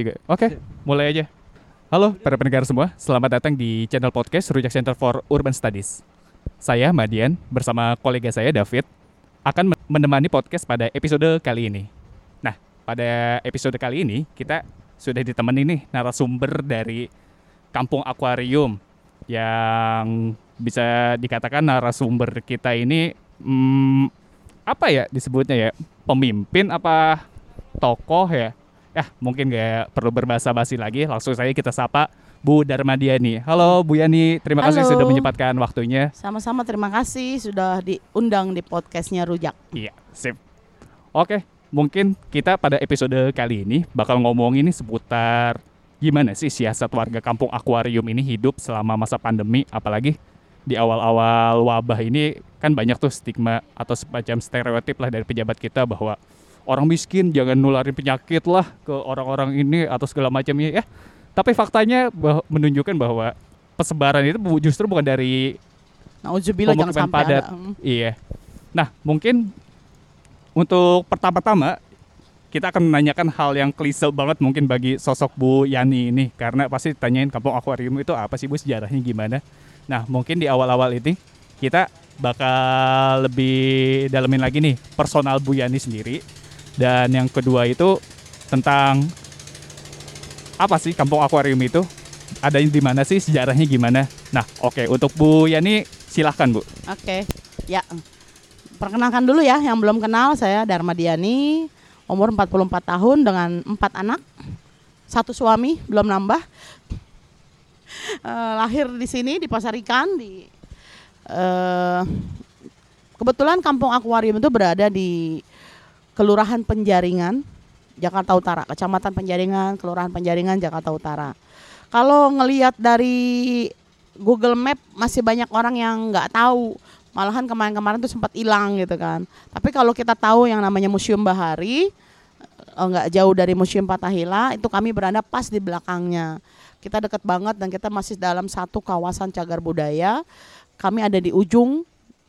Tiga. Oke, mulai aja. Halo para pendengar semua, selamat datang di channel podcast Rujak Center for Urban Studies. Saya Madian bersama kolega saya David akan menemani podcast pada episode kali ini. Nah, pada episode kali ini kita sudah ditemani nih narasumber dari Kampung Akuarium yang bisa dikatakan narasumber kita ini hmm, apa ya disebutnya ya pemimpin apa tokoh ya ya mungkin nggak perlu berbahasa basi lagi langsung saja kita sapa Bu Darmadiani. Halo Bu Yani. Terima kasih Halo. sudah menyempatkan waktunya. Sama-sama terima kasih sudah diundang di podcastnya Rujak. iya sip. Oke mungkin kita pada episode kali ini bakal ngomongin ini seputar gimana sih siasat warga kampung akuarium ini hidup selama masa pandemi. Apalagi di awal-awal wabah ini kan banyak tuh stigma atau semacam stereotip lah dari pejabat kita bahwa orang miskin jangan nularin penyakit lah ke orang-orang ini atau segala macamnya ya. Tapi faktanya bah- menunjukkan bahwa persebaran itu justru bukan dari Nauzubillah jangan sampai padat. ada. mm. Iya. Nah, mungkin untuk pertama-tama kita akan menanyakan hal yang klise banget mungkin bagi sosok Bu Yani ini karena pasti tanyain kampung akuarium itu apa sih Bu sejarahnya gimana. Nah, mungkin di awal-awal ini kita bakal lebih dalemin lagi nih personal Bu Yani sendiri dan yang kedua itu tentang apa sih kampung akuarium itu? Ada di mana sih sejarahnya gimana? Nah, oke untuk Bu Yani silahkan Bu. Oke. Ya. Perkenalkan dulu ya yang belum kenal saya Dharma Diani, umur 44 tahun dengan empat anak. Satu suami, belum nambah. Eh, lahir di sini di Pasar Ikan di eh, kebetulan Kampung Akuarium itu berada di Kelurahan Penjaringan, Jakarta Utara, Kecamatan Penjaringan, Kelurahan Penjaringan, Jakarta Utara. Kalau ngelihat dari Google Map masih banyak orang yang nggak tahu, malahan kemarin-kemarin tuh sempat hilang gitu kan. Tapi kalau kita tahu yang namanya Museum Bahari, eh, nggak jauh dari Museum Patahila, itu kami berada pas di belakangnya. Kita dekat banget dan kita masih dalam satu kawasan cagar budaya. Kami ada di ujung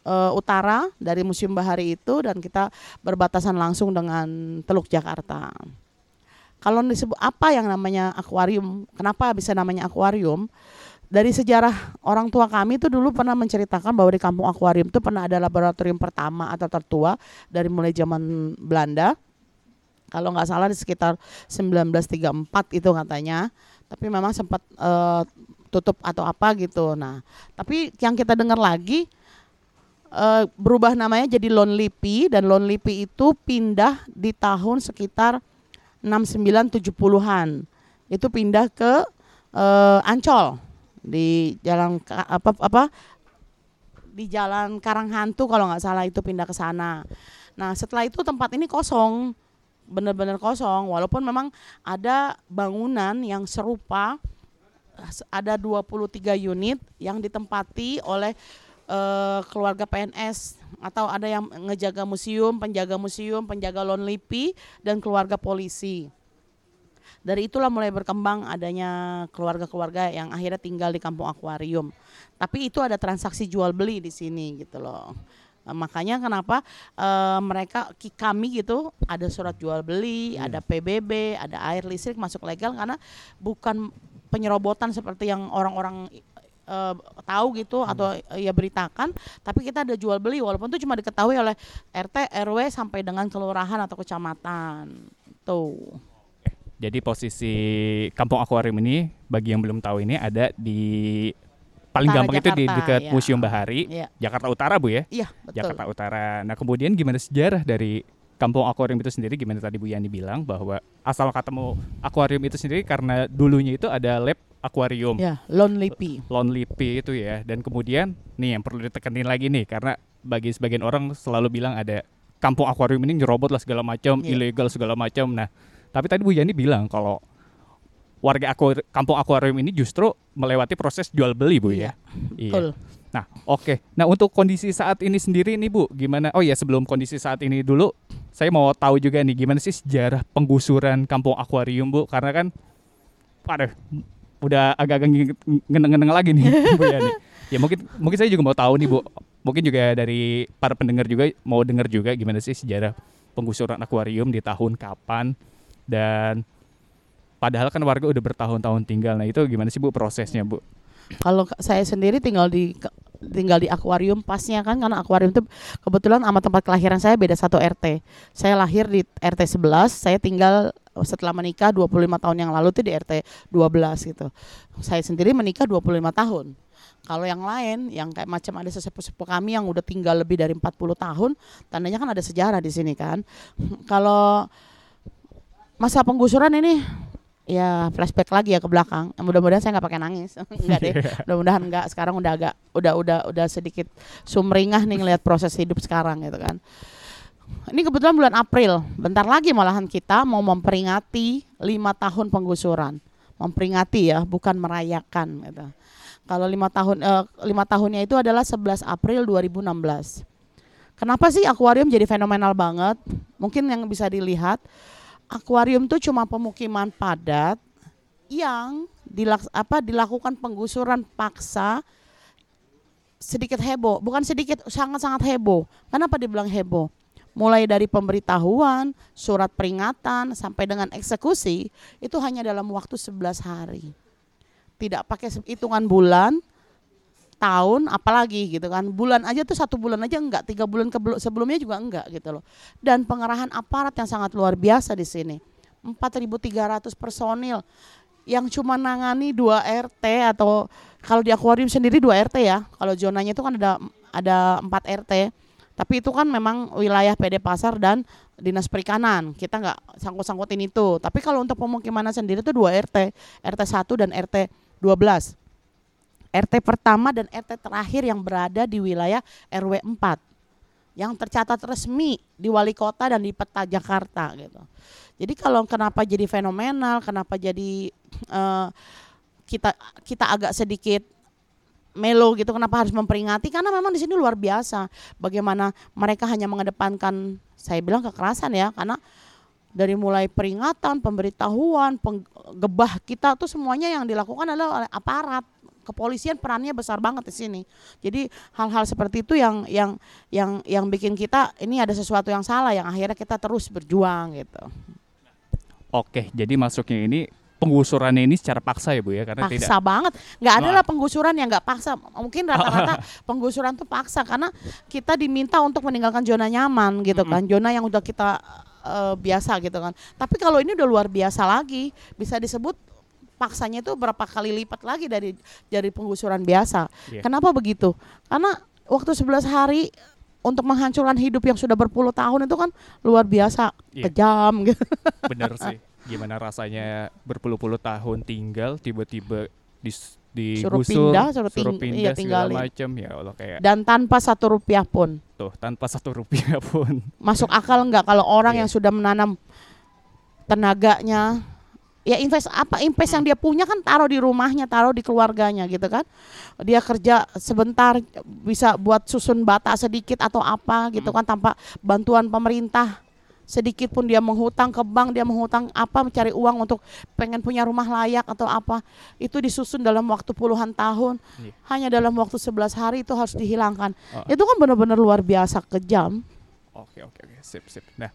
eh, utara dari Museum Bahari itu dan kita berbatasan langsung dengan Teluk Jakarta. Kalau disebut apa yang namanya akuarium, kenapa bisa namanya akuarium? Dari sejarah orang tua kami itu dulu pernah menceritakan bahwa di kampung akuarium itu pernah ada laboratorium pertama atau tertua dari mulai zaman Belanda. Kalau nggak salah di sekitar 1934 itu katanya. Tapi memang sempat eh, tutup atau apa gitu. Nah, tapi yang kita dengar lagi eh, berubah namanya jadi Lonely P dan Lonely P itu pindah di tahun sekitar 69-70-an. Itu pindah ke eh, Ancol di jalan apa apa di jalan Karanghantu kalau nggak salah itu pindah ke sana. Nah, setelah itu tempat ini kosong. Benar-benar kosong walaupun memang ada bangunan yang serupa ada 23 unit yang ditempati oleh eh, keluarga PNS atau ada yang ngejaga museum, penjaga museum, penjaga Lonely P dan keluarga polisi. Dari itulah mulai berkembang adanya keluarga-keluarga yang akhirnya tinggal di kampung akuarium. Tapi itu ada transaksi jual beli di sini gitu loh. Nah, makanya kenapa eh, mereka kami gitu ada surat jual beli, ada PBB, ada air listrik masuk legal karena bukan penyerobotan seperti yang orang-orang eh, tahu gitu atau eh, ya beritakan, tapi kita ada jual beli walaupun itu cuma diketahui oleh RT, RW sampai dengan kelurahan atau kecamatan. Tuh. Jadi posisi Kampung Akuarium ini bagi yang belum tahu ini ada di paling Utara gampang itu di Jakarta, dekat ya. Museum Bahari, Iya, Jakarta Utara Bu ya. iya betul. Jakarta Utara. Nah, kemudian gimana sejarah dari Kampung Akuarium itu sendiri gimana tadi Bu Yani bilang bahwa asal ketemu akuarium itu sendiri karena dulunya itu ada lab akuarium. Ya, Lonely P. Lonely P itu ya. Dan kemudian nih yang perlu ditekenin lagi nih karena bagi sebagian orang selalu bilang ada kampung akuarium ini nyerobot lah segala macam, Iya. ilegal segala macam. Nah, tapi tadi Bu Yani bilang kalau warga akuar- kampung akuarium ini justru melewati proses jual beli Bu ya. Iya. Betul. Nah, oke. Nah, untuk kondisi saat ini sendiri nih Bu, gimana? Oh ya, sebelum kondisi saat ini dulu, saya mau tahu juga nih gimana sih sejarah penggusuran kampung akuarium Bu? Karena kan, aduh, udah agak-agak nge- ngeneng-ngeneng lagi nih Bu ya nih. Ya mungkin mungkin saya juga mau tahu nih Bu. Mungkin juga dari para pendengar juga mau dengar juga gimana sih sejarah penggusuran akuarium di tahun kapan dan Padahal kan warga udah bertahun-tahun tinggal. Nah itu gimana sih Bu prosesnya Bu? Kalau saya sendiri tinggal di tinggal di akuarium pasnya kan karena akuarium itu kebetulan sama tempat kelahiran saya beda satu RT. Saya lahir di RT 11, saya tinggal setelah menikah 25 tahun yang lalu tuh di RT 12 gitu. Saya sendiri menikah 25 tahun. Kalau yang lain yang kayak macam ada sesepuh-sepuh kami yang udah tinggal lebih dari 40 tahun, tandanya kan ada sejarah di sini kan. Kalau masa penggusuran ini ya flashback lagi ya ke belakang. Mudah-mudahan saya nggak pakai nangis. enggak deh. Mudah-mudahan enggak. Sekarang udah agak udah udah udah sedikit sumringah nih ngelihat proses hidup sekarang gitu kan. Ini kebetulan bulan April. Bentar lagi malahan kita mau memperingati lima tahun penggusuran. Memperingati ya, bukan merayakan gitu. Kalau lima tahun eh, lima tahunnya itu adalah 11 April 2016. Kenapa sih akuarium jadi fenomenal banget? Mungkin yang bisa dilihat akuarium itu cuma pemukiman padat yang dilaks apa dilakukan penggusuran paksa sedikit heboh, bukan sedikit sangat-sangat heboh. Kenapa dibilang heboh? Mulai dari pemberitahuan, surat peringatan sampai dengan eksekusi itu hanya dalam waktu 11 hari. Tidak pakai hitungan bulan, tahun, apalagi gitu kan. Bulan aja tuh satu bulan aja enggak, tiga bulan sebelumnya juga enggak gitu loh. Dan pengerahan aparat yang sangat luar biasa di sini. 4.300 personil yang cuma nangani dua RT atau kalau di akuarium sendiri dua RT ya. Kalau zonanya itu kan ada ada 4 RT. Tapi itu kan memang wilayah PD Pasar dan Dinas Perikanan. Kita nggak sangkut-sangkutin itu. Tapi kalau untuk pemukiman sendiri itu dua RT, RT 1 dan RT 12. RT pertama dan RT terakhir yang berada di wilayah RW 4 yang tercatat resmi di wali kota dan di peta Jakarta gitu. Jadi kalau kenapa jadi fenomenal, kenapa jadi eh, kita kita agak sedikit melo gitu kenapa harus memperingati karena memang di sini luar biasa bagaimana mereka hanya mengedepankan saya bilang kekerasan ya karena dari mulai peringatan, pemberitahuan, penggebah kita tuh semuanya yang dilakukan adalah oleh aparat kepolisian perannya besar banget di sini. Jadi hal-hal seperti itu yang yang yang yang bikin kita ini ada sesuatu yang salah yang akhirnya kita terus berjuang gitu. Oke, jadi masuknya ini penggusurannya ini secara paksa ya Bu ya? Karena paksa tidak banget. Nggak ada lah penggusuran yang nggak paksa. Mungkin rata-rata penggusuran tuh paksa karena kita diminta untuk meninggalkan zona nyaman gitu kan zona yang udah kita eh, biasa gitu kan. Tapi kalau ini udah luar biasa lagi bisa disebut paksanya itu berapa kali lipat lagi dari dari penggusuran biasa. Iya. kenapa begitu? Karena waktu 11 hari untuk menghancurkan hidup yang sudah berpuluh tahun itu kan luar biasa Iya. kejam gitu. Bener sih. Gimana rasanya berpuluh-puluh tahun tinggal tiba-tiba dis Suruh digusur, pindah, suruh ting- pindah iya, segala macam ya Allah kayak dan tanpa satu rupiah pun. Tuh tanpa satu rupiah pun. masuk akal nggak kalau orang Iya. yang sudah menanam tenaganya? Ya invest apa invest yang dia punya kan taruh di rumahnya taruh di keluarganya gitu kan. Dia kerja sebentar bisa buat susun bata sedikit atau apa gitu kan tanpa bantuan pemerintah sedikit pun dia menghutang ke bank dia menghutang apa mencari uang untuk pengen punya rumah layak atau apa itu disusun dalam waktu puluhan tahun Iya. hanya dalam waktu 11 hari itu harus dihilangkan Oh. itu kan benar-benar luar biasa kejam Oke oke oke sip sip. Nah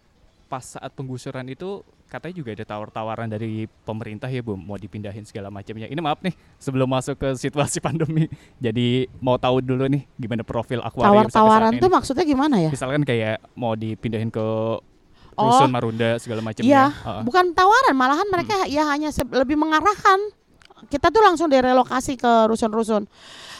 pas saat penggusuran itu katanya juga ada tawar-tawaran dari pemerintah ya Bu mau dipindahin segala macamnya. Ini maaf nih sebelum masuk ke situasi pandemi. Jadi mau tahu dulu nih gimana profil akuarium Tawar-tawaran tuh maksudnya gimana ya? Misalkan kayak mau dipindahin ke Oh. rusun Marunda segala macamnya. Iya, Heeh. bukan tawaran, malahan mereka ya hanya lebih mengarahkan. Kita tuh langsung direlokasi ke rusun-rusun.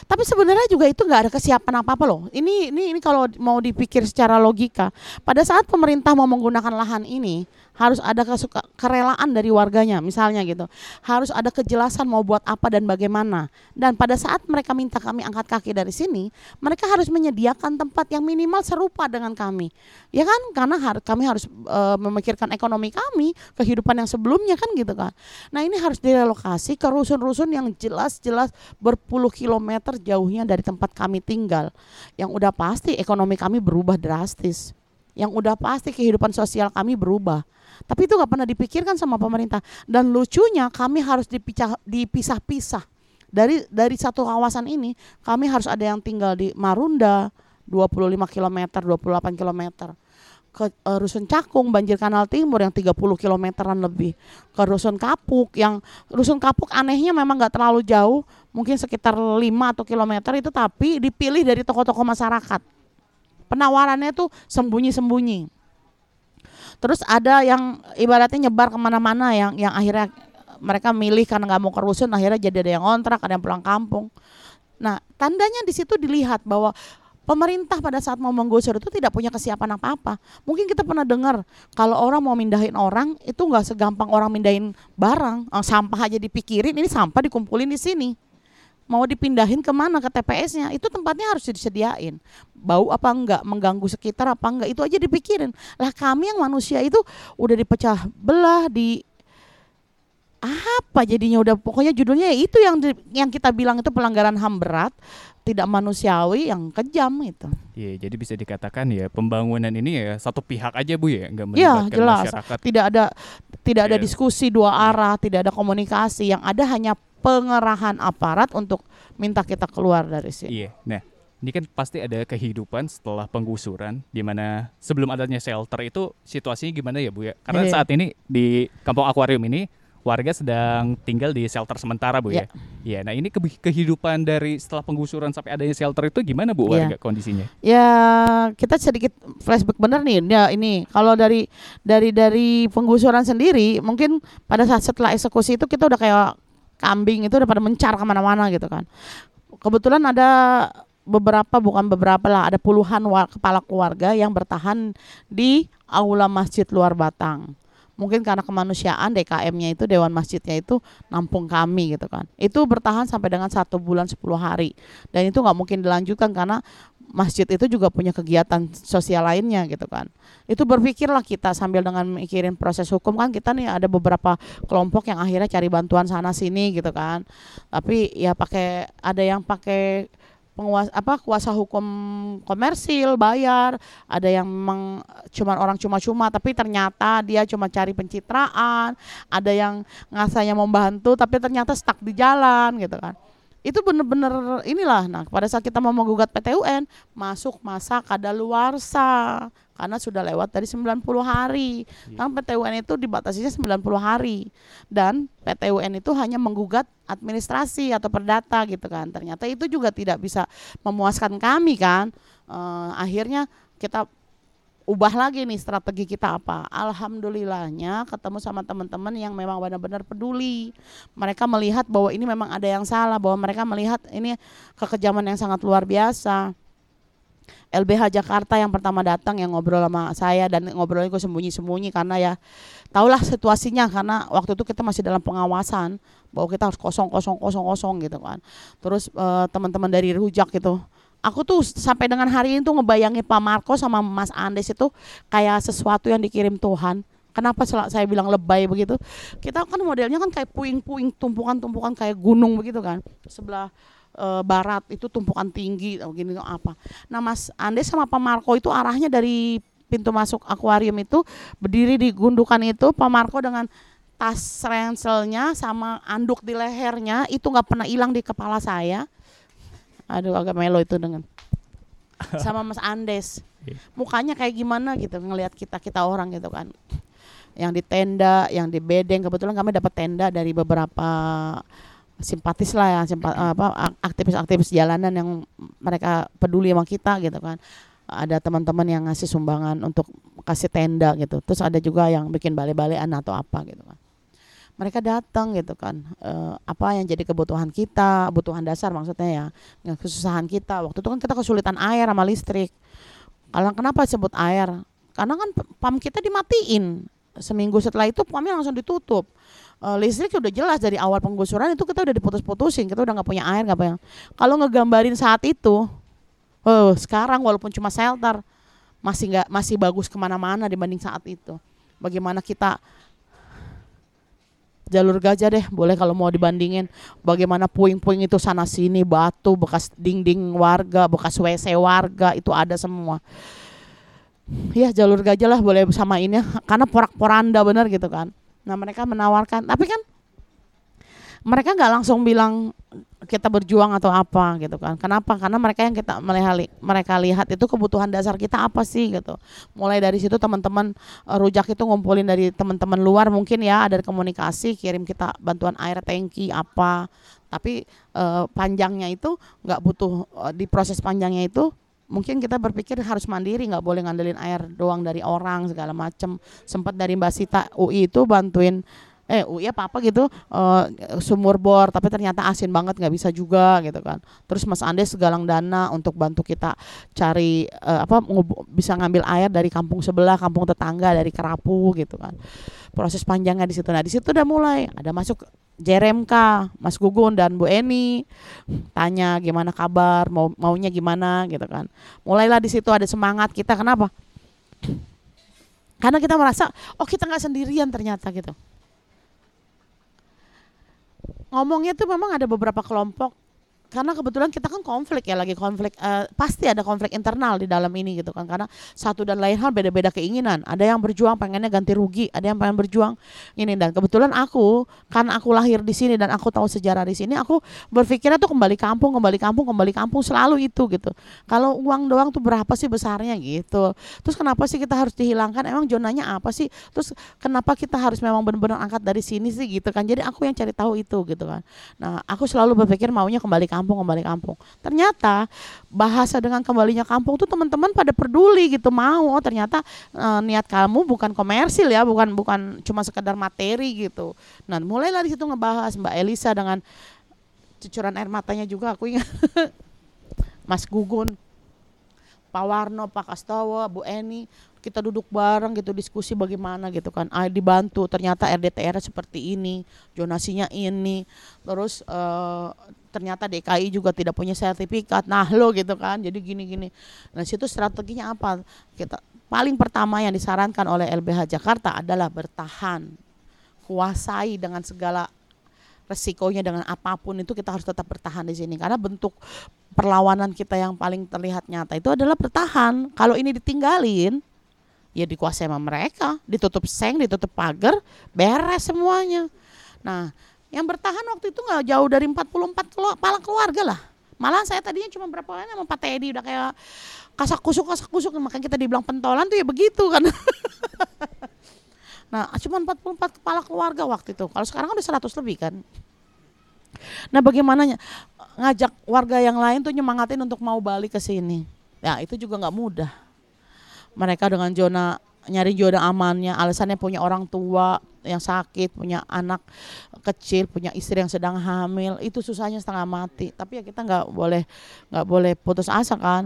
Tapi sebenarnya juga itu nggak ada kesiapan apa-apa loh. Ini ini ini kalau mau dipikir secara logika, pada saat pemerintah mau menggunakan lahan ini harus ada kesuka, kerelaan dari warganya, misalnya gitu. Harus ada kejelasan mau buat apa dan bagaimana. Dan pada saat mereka minta kami angkat kaki dari sini, mereka harus menyediakan tempat yang minimal serupa dengan kami. Ya kan? Karena har- kami harus eh, memikirkan ekonomi kami, kehidupan yang sebelumnya kan gitu kan. Nah, ini harus direlokasi ke rusun-rusun yang jelas-jelas berpuluh kilometer jauhnya dari tempat kami tinggal. Yang udah pasti ekonomi kami berubah drastis. Yang udah pasti kehidupan sosial kami berubah. Tapi itu nggak pernah dipikirkan sama pemerintah. Dan lucunya kami harus dipicah- dipisah-pisah. Dari dari satu kawasan ini kami harus ada yang tinggal di Marunda 25 km, 28 km. ke uh, Rusun Cakung, banjir Kanal Timur yang 30 kilometeran lebih, ke Rusun Kapuk yang Rusun Kapuk anehnya memang nggak terlalu jauh, mungkin sekitar 5 atau kilometer itu tapi dipilih dari tokoh-tokoh masyarakat. Penawarannya tuh sembunyi-sembunyi. Terus ada yang ibaratnya nyebar ke mana-mana yang yang akhirnya mereka milih karena nggak mau ke rusun akhirnya jadi ada yang kontrak ada yang pulang kampung. Nah tandanya di situ dilihat bahwa pemerintah pada saat mau menggusur itu tidak punya kesiapan apa-apa. Mungkin kita pernah dengar kalau orang mau mindahin orang itu nggak segampang orang mindahin barang, sampah aja dipikirin, ini sampah dikumpulin di sini. Mau dipindahin ke mana ke TPS-nya, itu tempatnya harus disediain. Bau apa enggak, mengganggu sekitar apa enggak, itu aja dipikirin. Lah kami yang manusia itu udah dipecah belah, di apa jadinya udah pokoknya judulnya ya itu yang yang kita bilang itu pelanggaran HAM berat tidak manusiawi yang kejam itu. Iya, jadi bisa dikatakan ya pembangunan ini ya satu pihak aja Bu ya, nggak iya, melibatkan ya, jelas. masyarakat. Tidak ada tidak ada iya. diskusi dua iya. arah, tidak ada komunikasi, yang ada hanya pengerahan aparat untuk minta kita keluar dari sini. Iya. Nah, ini kan pasti ada kehidupan setelah penggusuran di mana sebelum adanya shelter itu situasinya gimana ya Bu ya? Karena iya. saat ini di Kampung Akuarium ini warga sedang tinggal di shelter sementara bu ya. Iya. Nah ini ke kehidupan dari setelah penggusuran sampai adanya shelter itu gimana bu warga ya. kondisinya? Ya kita sedikit flashback bener nih. Ya ini kalau dari dari dari penggusuran sendiri mungkin pada saat setelah eksekusi itu kita udah kayak kambing itu udah pada mencar ke mana-mana gitu kan. Kebetulan ada beberapa bukan beberapa lah ada puluhan kepala keluarga yang bertahan di aula masjid luar Batang. Mungkin karena kemanusiaan DKM-nya itu Dewan Masjidnya itu nampung kami gitu kan. Itu bertahan sampai dengan satu bulan 10 hari. Dan itu nggak mungkin dilanjutkan karena masjid itu juga punya kegiatan sosial lainnya gitu kan. Itu berpikirlah kita sambil dengan mikirin proses hukum kan kita nih ada beberapa kelompok yang akhirnya cari bantuan sana sini gitu kan. Tapi ya pakai ada yang pakai penguasa apa kuasa hukum komersil bayar. Ada yang memang cuma orang cuma-cuma tapi ternyata dia cuma cari pencitraan. Ada yang ngasanya membantu tapi ternyata stuck di jalan gitu kan itu bener-bener inilah nah pada saat kita mau menggugat PTUN masuk masa kadaluarsa karena sudah lewat dari 90 hari. Yeah. Kan PTUN itu dibatasinya 90 hari. Dan PTUN itu hanya menggugat administrasi atau perdata gitu kan. Ternyata itu juga tidak bisa memuaskan kami kan. Uh, akhirnya kita ubah lagi nih strategi kita apa. Alhamdulillahnya ketemu sama teman-teman yang memang benar-benar peduli. Mereka melihat bahwa ini memang ada yang salah, bahwa mereka melihat ini kekejaman yang sangat luar biasa. LBH Jakarta yang pertama datang yang ngobrol sama saya dan ngobrolnya gue sembunyi-sembunyi karena ya tahulah situasinya karena waktu itu kita masih dalam pengawasan bahwa kita harus kosong kosong kosong kosong gitu kan terus uh, teman-teman dari Rujak gitu aku tuh sampai dengan hari ini tuh ngebayangin Pak Marco sama Mas Andes itu kayak sesuatu yang dikirim Tuhan Kenapa saya bilang lebay begitu? Kita kan modelnya kan kayak puing-puing, tumpukan-tumpukan kayak gunung begitu kan. Sebelah e, barat itu tumpukan tinggi atau gini apa. Nah Mas Ande sama Pak Marco itu arahnya dari pintu masuk akuarium itu berdiri di gundukan itu Pak Marco dengan tas renselnya sama anduk di lehernya itu nggak pernah hilang di kepala saya. Aduh agak melo itu dengan sama Mas Andes. Iya. Mukanya kayak gimana gitu ngelihat kita kita orang gitu kan. Yang di tenda, yang di bedeng kebetulan kami dapat tenda dari beberapa simpatis lah ya simpat, apa aktivis-aktivis jalanan yang mereka peduli sama kita gitu kan ada teman-teman yang ngasih sumbangan untuk kasih tenda gitu terus ada juga yang bikin bale-balean atau apa gitu kan mereka datang gitu kan. E, apa yang jadi kebutuhan kita kebutuhan dasar maksudnya ya kesusahan kita. Waktu itu kan kita kesulitan air sama listrik. Kalau kenapa sebut air? Karena kan pam kita dimatiin. Seminggu setelah itu pamnya langsung ditutup. Uh, listrik udah jelas dari awal penggusuran itu kita udah diputus-putusin. Kita udah nggak punya air nggak punya. Kalau ngegambarin saat itu oh sekarang walaupun cuma shelter masih nggak masih bagus ke mana-mana dibanding saat itu. Bagaimana kita jalur gajah deh boleh kalau mau dibandingin. Bagaimana puing-puing itu sana sini batu bekas dinding warga bekas WC warga itu ada semua. Ya jalur gajah lah boleh samainnya karena porak-poranda bener gitu kan. Nah mereka menawarkan, tapi kan mereka nggak langsung bilang kita berjuang atau apa gitu kan. Kenapa? Karena mereka yang kita melihat mereka lihat itu kebutuhan dasar kita apa sih gitu. Mulai dari situ teman-teman uh, rujak itu ngumpulin dari teman-teman luar mungkin ya ada komunikasi kirim kita bantuan air tangki apa. Tapi uh, panjangnya itu nggak butuh uh, di proses panjangnya itu mungkin kita berpikir harus mandiri nggak boleh ngandelin air doang dari orang segala macem sempat dari Mbak Sita UI itu bantuin eh UI apa apa gitu uh, sumur bor tapi ternyata asin banget nggak bisa juga gitu kan. Terus Mas Andes segalang dana untuk bantu kita cari uh, apa bisa ngambil air dari kampung sebelah kampung tetangga dari Kerapu gitu kan. Proses panjangnya di situ. Nah di situ udah mulai. Ada masuk JRMK Mas Gugun dan Bu Eni tanya gimana kabar mau maunya gimana gitu kan. Mulailah di situ ada semangat kita. Kenapa? Karena kita merasa oh kita nggak sendirian ternyata gitu ngomongnya tuh memang ada beberapa kelompok karena kebetulan kita kan konflik ya lagi konflik uh, pasti ada konflik internal di dalam ini gitu kan. Karena satu dan lain hal beda-beda keinginan. Ada yang berjuang pengennya ganti rugi ada yang pengen berjuang ini. Dan kebetulan aku karena aku lahir di sini dan aku tahu sejarah di sini aku berpikirnya tuh kembali kampung kembali kampung kembali kampung selalu itu gitu. Kalau uang doang tuh berapa sih besarnya gitu. Terus kenapa sih kita harus dihilangkan? Emang zonanya apa sih? Terus kenapa kita harus memang benar-benar angkat dari sini sih gitu kan? Jadi aku yang cari tahu itu gitu kan. Nah aku selalu berpikir maunya kembali kampung kembali kampung. Ternyata bahasa dengan kembalinya kampung tuh teman-teman pada peduli gitu mau. Oh, ternyata e, niat kamu bukan komersil ya bukan bukan cuma sekedar materi gitu. Nah mulailah di situ ngebahas Mbak Elisa dengan cucuran air matanya juga aku ingat. Mas Gugun Pak Warno, Pak Kastowo, Bu Eni, kita duduk bareng gitu diskusi bagaimana gitu kan. Ah, dibantu ternyata RDTR seperti ini jonasinya ini. Terus uh, ternyata DKI juga tidak punya sertifikat. Nah lo gitu kan. Jadi gini-gini nah situ strateginya apa? Kita paling pertama yang disarankan oleh LBH Jakarta adalah bertahan. Kuasai dengan segala resikonya dengan apa pun itu kita harus tetap bertahan di sini. Karena bentuk perlawanan kita yang paling terlihat nyata itu adalah bertahan. Kalau ini ditinggalin ya dikuasai sama mereka, ditutup seng, ditutup pagar, beres semuanya. Nah, yang bertahan waktu itu nggak jauh dari 44 kepala keluarga lah. Malah saya tadinya cuma berapa lama sama Pak Teddy udah kayak kasak kusuk kasak kusuk makanya kita dibilang pentolan tuh ya begitu kan. nah, cuma 44 kepala keluarga waktu itu. Kalau sekarang udah 100 lebih kan. Nah, bagaimana ngajak warga yang lain tuh nyemangatin untuk mau balik ke sini. Ya, itu juga nggak mudah mereka dengan zona nyari zona amannya alasannya punya orang tua yang sakit punya anak kecil punya istri yang sedang hamil itu susahnya setengah mati. Tapi ya kita nggak boleh nggak boleh putus asa kan.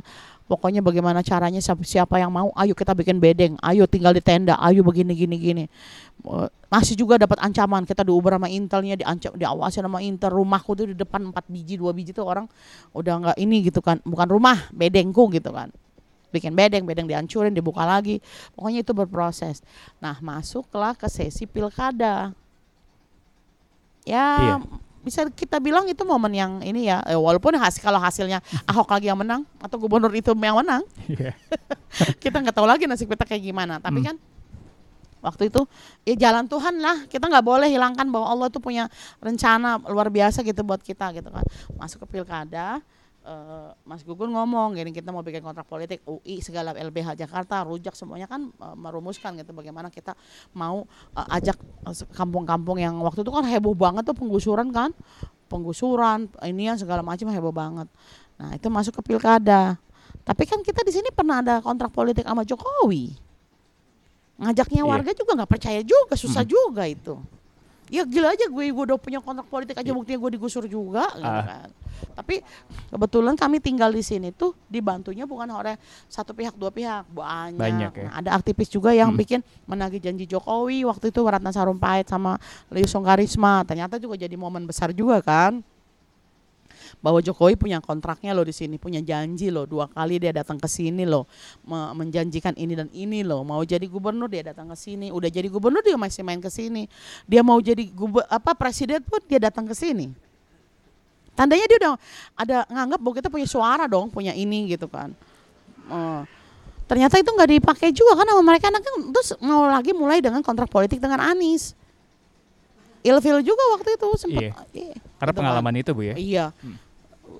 Pokoknya bagaimana caranya siapa, yang mau ayo kita bikin bedeng ayo tinggal di tenda ayo begini gini gini. Masih juga dapat ancaman kita diuber sama intelnya diancam diawasi sama intel rumahku tuh di depan empat biji dua biji tuh orang udah nggak ini gitu kan bukan rumah bedengku gitu kan bikin bedeng, bedeng dihancurin, dibuka lagi. Pokoknya itu berproses. Nah, masuklah ke sesi pilkada. Ya, iya. bisa kita bilang itu momen yang ini ya, eh, walaupun hasil kalau hasilnya Ahok lagi yang menang atau gubernur itu yang menang, yeah. kita nggak tahu lagi nasib kita kayak gimana. Tapi hmm. kan waktu itu ya jalan Tuhan lah kita nggak boleh hilangkan bahwa Allah itu punya rencana luar biasa gitu buat kita gitu kan masuk ke pilkada uh, Mas Gugun ngomong gini kita mau bikin kontrak politik UI segala LBH Jakarta rujak semuanya kan uh, merumuskan gitu bagaimana kita mau uh, ajak kampung-kampung yang waktu itu kan heboh banget tuh penggusuran kan penggusuran ini yang segala macam heboh banget nah itu masuk ke pilkada tapi kan kita di sini pernah ada kontrak politik sama Jokowi ngajaknya iya. warga juga nggak percaya juga susah hmm. juga itu ya gila aja gue gue udah punya kontrak politik aja iya. buktinya gue digusur juga gitu uh. kan tapi kebetulan kami tinggal di sini tuh dibantunya bukan oleh satu pihak dua pihak banyak, banyak ya? nah, ada aktivis juga yang hmm. bikin menagih janji Jokowi waktu itu Ratna Sarumpait sama Liusong Karisma ternyata juga jadi momen besar juga kan bahwa Jokowi punya kontraknya loh di sini, punya janji loh dua kali dia datang ke sini loh, menjanjikan ini dan ini loh, mau jadi gubernur dia datang ke sini, udah jadi gubernur dia masih main ke sini, dia mau jadi guber, apa presiden pun dia datang ke sini. Tandanya dia udah ada nganggap bahwa kita punya suara dong, punya ini gitu kan. Uh, ternyata itu nggak dipakai juga kan sama mereka, kan terus mau lagi mulai dengan kontrak politik dengan Anies ilfil juga waktu itu sempat Iya. iya, Karena gitu kan. pengalaman itu bu ya, iya Hmm.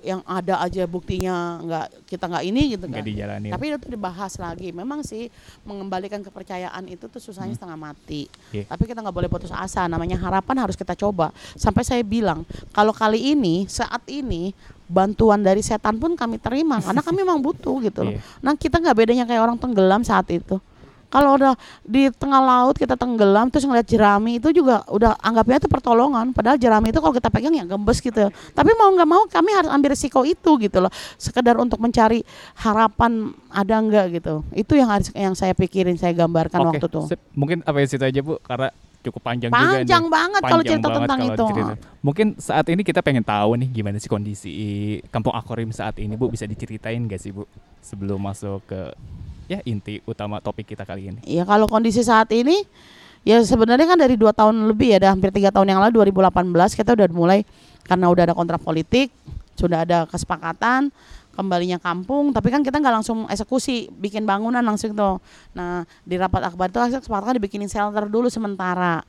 Yang ada aja buktinya nggak kita nggak ini gitu nggak kan. dijalanin. tapi itu dibahas lagi. Memang sih mengembalikan kepercayaan itu tuh susahnya setengah mati. Iya. tapi kita nggak boleh putus asa. Namanya harapan harus kita coba. Sampai saya bilang kalau kali ini saat ini bantuan dari setan pun kami terima. Karena kami memang butuh gitu loh. Iya. nah kita nggak bedanya kayak orang tenggelam saat itu kalau udah di tengah laut kita tenggelam terus ngeliat jerami itu juga udah anggapnya itu pertolongan. Padahal jerami itu kalau kita pegang ya gembes gitu. Tapi mau nggak mau kami harus ambil risiko itu gitu loh. Sekedar untuk mencari harapan ada nggak gitu. Itu yang harus yang saya pikirin saya gambarkan Oke, waktu itu. mungkin apa ya situ aja bu, karena cukup panjang, juga panjang banget kalau Panjang cerita banget tentang kalau itu. diceritain. Mungkin saat ini kita pengen tahu nih gimana sih kondisi Kampung Akwarium saat ini bu, bisa diceritain gak sih bu? Sebelum masuk ke ya inti utama topik kita kali ini. ya kalau kondisi saat ini ya sebenarnya kan dari dua tahun lebih ya dah hampir tiga tahun yang lalu 2018 kita udah mulai karena udah ada kontrak politik sudah ada kesepakatan kembalinya kampung tapi kan kita nggak langsung eksekusi bikin bangunan langsung tuh. Nah di rapat akbar itu kesepakatan dibikinin shelter dulu sementara.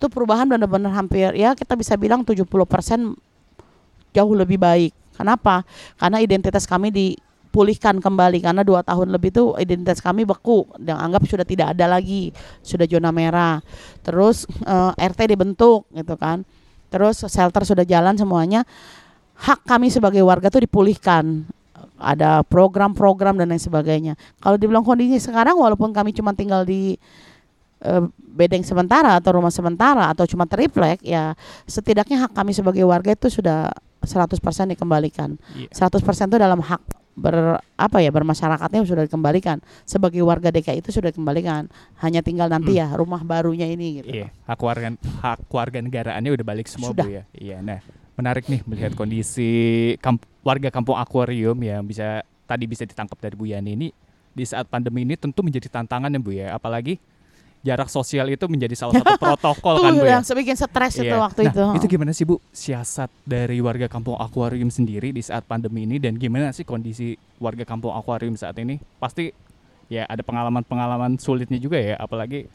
Itu perubahan benar-benar hampir ya kita bisa bilang 70% jauh lebih baik. Kenapa? Karena identitas kami dipulihkan kembali karena dua tahun lebih itu identitas kami beku dan anggap sudah tidak ada lagi sudah zona merah. Terus eh, RT dibentuk gitu kan. Terus shelter sudah jalan semuanya. Hak kami sebagai warga tuh dipulihkan. Ada program-program dan lain sebagainya. Kalau dibilang kondisi sekarang walaupun kami cuma tinggal di eh, bedeng sementara atau rumah sementara atau cuma triplek ya setidaknya hak kami sebagai warga itu sudah 100% dikembalikan. Iya. 100% itu dalam hak ber apa ya bermasyarakatnya sudah dikembalikan. Sebagai warga DKI itu sudah dikembalikan. Hanya tinggal nanti ya rumah barunya ini gitu. Iya, hak warga hak warga negaraannya udah balik semua Sudah. bu ya. Iya, nah menarik nih melihat kondisi kamp- warga kampung akuarium yang bisa tadi bisa ditangkap dari Bu Yani ini di saat pandemi ini tentu menjadi tantangan ya Bu ya, apalagi jarak sosial itu menjadi salah satu protokol Tuh kan Bu ya. yang bikin stres itu Iya. waktu nah, itu itu gimana sih Bu siasat dari warga kampung akuarium sendiri di saat pandemi ini dan gimana sih kondisi warga kampung akuarium saat ini? Pasti ya ada pengalaman-pengalaman sulitnya juga ya, apalagi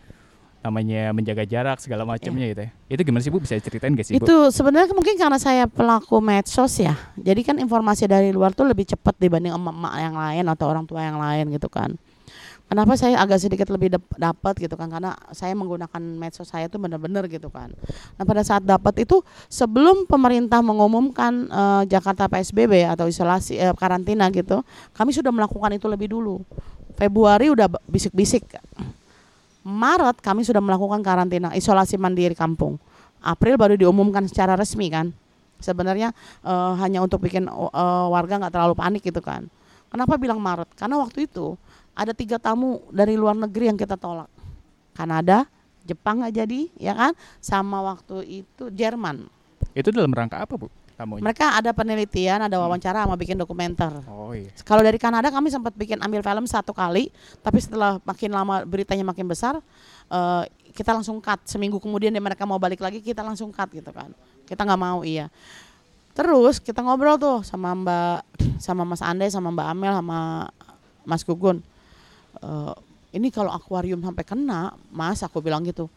namanya menjaga jarak segala macamnya gitu ya. Itu gimana sih Bu bisa ceritain gak sih Bu? Itu sebenarnya mungkin karena saya pelaku medsos ya. Jadi kan informasi dari luar tuh lebih cepat dibanding emak-emak yang lain atau orang tua yang lain gitu kan. Kenapa saya agak sedikit lebih dap- dapat gitu kan karena saya menggunakan medsos saya tuh benar-benar gitu kan. Nah, pada saat dapat itu sebelum pemerintah mengumumkan eh, Jakarta PSBB atau isolasi eh, karantina gitu, kami sudah melakukan itu lebih dulu. Februari udah bisik-bisik. Maret kami sudah melakukan karantina isolasi mandiri kampung. April baru diumumkan secara resmi kan. Sebenarnya eh, hanya untuk bikin eh, warga nggak terlalu panik gitu kan. Kenapa bilang Maret? Karena waktu itu ada tiga tamu dari luar negeri yang kita tolak. Kanada, Jepang nggak jadi, ya kan? Sama waktu itu Jerman. Itu dalam rangka apa Bu? Tamunya? Mereka ada penelitian, ada wawancara, sama bikin dokumenter. Oh iya. Kalau dari Kanada kami sempat bikin ambil film satu kali, tapi setelah makin lama beritanya makin besar, eh, kita langsung cut. Seminggu kemudian dia mereka mau balik lagi, kita langsung cut gitu kan. Kita nggak mau iya. Terus kita ngobrol tuh sama Mbak, sama Mas Ande, sama Mbak Amel, sama Mas Gugun. Eh, ini kalau akuarium sampai kena, Mas, aku bilang gitu.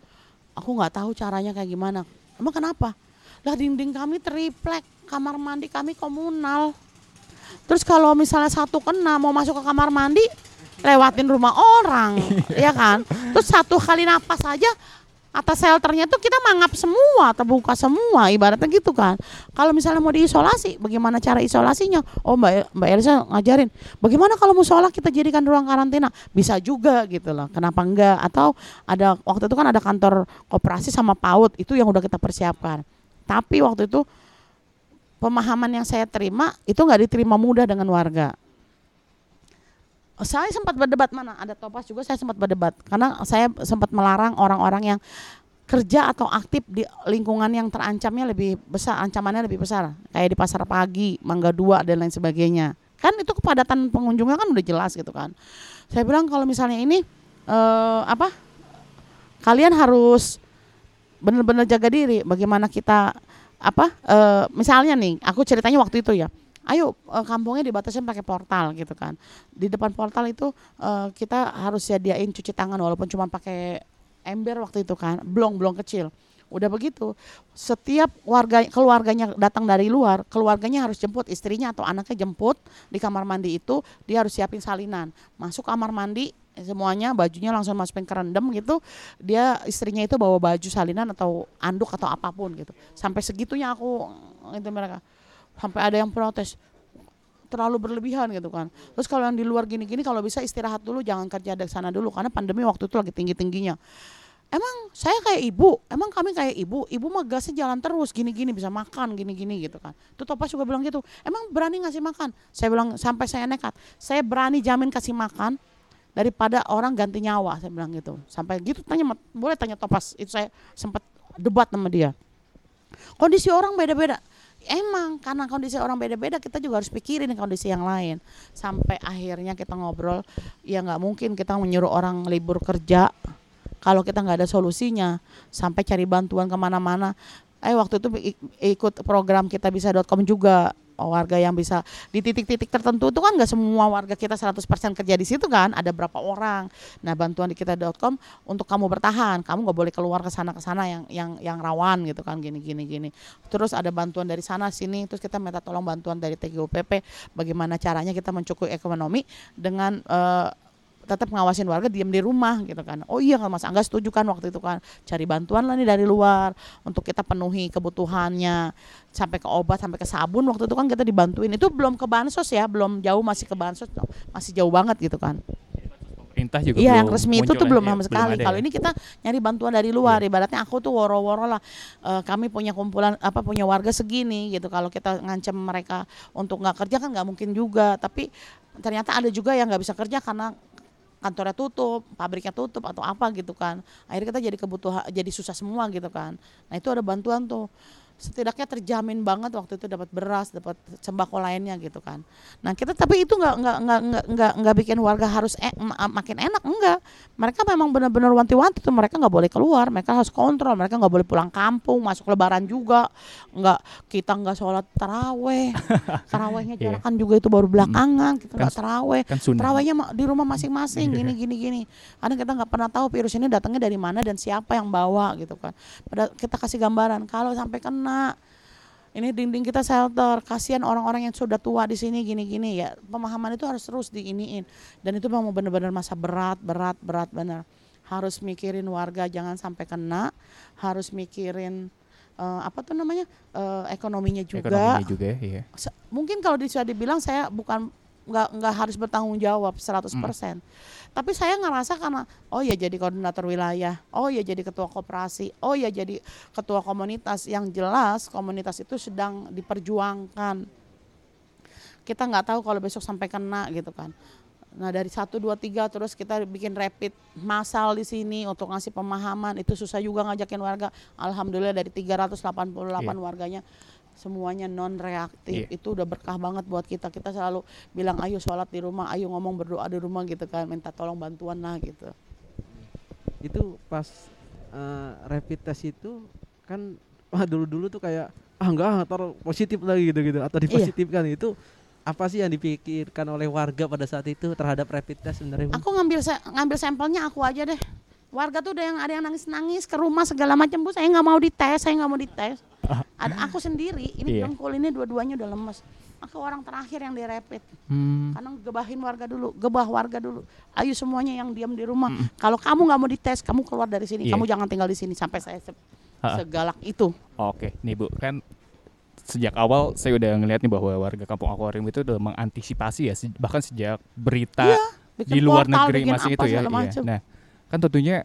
Aku nggak tahu caranya kayak gimana. Emang kenapa? Lah dinding kami triplek, kamar mandi kami komunal. Terus kalau misalnya satu kena mau masuk ke kamar mandi, lewatin rumah orang, ya kan? Terus satu kali napas saja atas shelternya tuh kita mangap semua, terbuka semua, ibaratnya gitu kan. Kalau misalnya mau diisolasi, bagaimana cara isolasinya? Oh Mbak Mbak Elsa ngajarin, bagaimana kalau musola kita jadikan ruang karantina? Bisa juga gitu loh. Kenapa enggak? Atau ada waktu itu kan ada kantor koperasi sama PAUD itu yang udah kita persiapkan. Tapi waktu itu pemahaman yang saya terima itu nggak diterima mudah dengan warga. Saya sempat berdebat mana ada topas juga saya sempat berdebat karena saya sempat melarang orang-orang yang kerja atau aktif di lingkungan yang terancamnya lebih besar, ancamannya lebih besar, kayak di pasar pagi, Mangga Dua dan lain sebagainya. Kan itu kepadatan pengunjungnya kan udah jelas gitu kan. Saya bilang kalau misalnya ini eh, apa? Kalian harus benar-benar jaga diri. Bagaimana kita apa? eh, misalnya nih, aku ceritanya waktu itu ya. Ayo eh, kampungnya dibatasin pakai portal gitu kan. Di depan portal itu eh, kita harus sediain cuci tangan walaupun cuma pakai ember waktu itu kan, blong-blong kecil. Udah begitu, setiap warga keluarganya datang dari luar, keluarganya harus jemput istrinya atau anaknya jemput di kamar mandi itu, dia harus siapin salinan. Masuk kamar mandi semuanya bajunya langsung masukin ke rendem gitu dia istrinya itu bawa baju salinan atau anduk atau apa pun gitu sampai segitunya aku itu mereka sampai ada yang protes terlalu berlebihan gitu kan. Terus kalau yang di luar gini-gini kalau bisa istirahat dulu jangan kerja dari sana dulu karena pandemi waktu itu lagi tinggi-tingginya. Emang saya kayak ibu emang kami kayak ibu ibu mah gasnya jalan terus gini-gini bisa makan gini-gini gitu kan. Tuh Topas juga bilang gitu emang berani ngasih makan? Saya bilang sampai saya nekat saya berani jamin kasih makan daripada orang ganti nyawa saya bilang gitu. Sampai gitu tanya boleh tanya Topas itu saya sempat debat sama dia. Kondisi orang beda-beda emang karena kondisi orang beda-beda kita juga harus pikirin kondisi yang lain. Sampai akhirnya kita ngobrol ya nggak mungkin kita menyuruh orang libur kerja. Kalau kita nggak ada solusinya sampai cari bantuan ke mana-mana eh waktu itu ikut program kita bisa.com juga. Warga yang bisa di titik-titik tertentu itu kan nggak semua warga kita 100% kerja di situ kan ada berapa orang. Nah bantuan di kita.com untuk kamu bertahan. Kamu nggak boleh keluar ke sana ke sana yang yang yang rawan gitu kan gini gini gini. Terus ada bantuan dari sana sini. Terus kita minta tolong bantuan dari TGUPP bagaimana caranya kita mencukupi ekonomi dengan uh, tetap ngawasin warga diam di rumah gitu kan. Oh iya kan Mas Angga setuju kan waktu itu kan. Cari bantuan lah nih dari luar untuk kita penuhi kebutuhannya. Sampai ke obat sampai ke sabun waktu itu kan kita dibantuin. Itu belum ke bansos ya belum jauh masih ke bansos masih jauh banget gitu kan. Pemerintah juga iya yang resmi itu tuh belum ya, sama sekali. kalau ya. ini kita nyari bantuan dari luar. Ibaratnya aku tuh woro-woro lah Eh, kami punya kumpulan apa punya warga segini gitu. Kalau kita ngancam mereka untuk nggak kerja kan nggak mungkin juga. Tapi ternyata ada juga yang nggak bisa kerja karena kantornya tutup, pabriknya tutup atau apa gitu kan. Akhirnya kita jadi kebutuhan jadi susah semua gitu kan. Nah, itu ada bantuan tuh. Setidaknya terjamin banget waktu itu dapat beras, dapat sembako lainnya gitu kan. Nah, kita tapi itu nggak nggak nggak nggak nggak nggak bikin warga harus e- ma- makin enak enggak. Mereka memang benar-benar wanti-wanti tuh mereka nggak boleh keluar, mereka harus kontrol, mereka nggak boleh pulang kampung, masuk lebaran juga. Nggak kita nggak sholat taraweh. Tarawehnya Iya. jarakan juga itu baru belakangan, kita Kan nggak taraweh. kan sunnah. Terawihnya ma- di rumah masing-masing gini gini gini. Karena kita nggak pernah tahu virus ini datangnya dari mana dan siapa yang bawa gitu kan. Pada kita kasih gambaran kalau sampai kena ini dinding kita shelter, kasihan orang-orang yang sudah tua di sini gini-gini ya. Pemahaman itu harus terus diiniin. Dan itu memang benar-benar masa berat, berat, berat benar. Harus mikirin warga jangan sampai kena, harus mikirin eh, apa tuh namanya eh, ekonominya juga ekonominya juga se- mungkin kalau bisa dibilang saya bukan nggak nggak harus bertanggung jawab 100%. Tapi saya ngerasa karena oh ya jadi koordinator wilayah, oh ya jadi ketua koperasi, oh ya jadi ketua komunitas yang jelas komunitas itu sedang diperjuangkan. Kita nggak tahu kalau besok sampai kena gitu kan. Nah dari satu dua tiga terus kita bikin rapid massal di sini untuk ngasih pemahaman itu susah juga ngajakin warga. Alhamdulillah dari 388 Iya. warganya semuanya non reaktif Iya. itu udah berkah banget buat kita. Kita selalu bilang ayo sholat di rumah ayo ngomong berdoa di rumah gitu kan. Minta tolong bantuan lah gitu. Itu pas eh, rapid test itu kan wah dulu-dulu tuh kayak ah enggak ntar positif lagi gitu-gitu. Atau Iya. dipositifkan. Itu apa sih yang dipikirkan oleh warga pada saat itu terhadap rapid test sebenarnya aku ngambil sa- ngambil sampelnya aku aja deh warga tuh udah yang ada yang nangis nangis ke rumah segala macam bu saya nggak mau dites saya nggak mau dites ada aku sendiri ini Iya. dengkul ini dua-duanya udah lemes aku orang terakhir yang direpit Hmm. karena gebahin warga dulu gebah warga dulu ayo semuanya yang diam di rumah kalau kamu nggak mau dites kamu keluar dari sini Iya. kamu jangan tinggal di sini sampai saya se- segalak itu Oke, nih Bu, kan sejak awal saya udah ngeliat nih bahwa warga Kampung Akuarium itu udah mengantisipasi ya, bahkan sejak berita Iya, di luar portal, negeri masih itu ya. iya. Nah, kan tentunya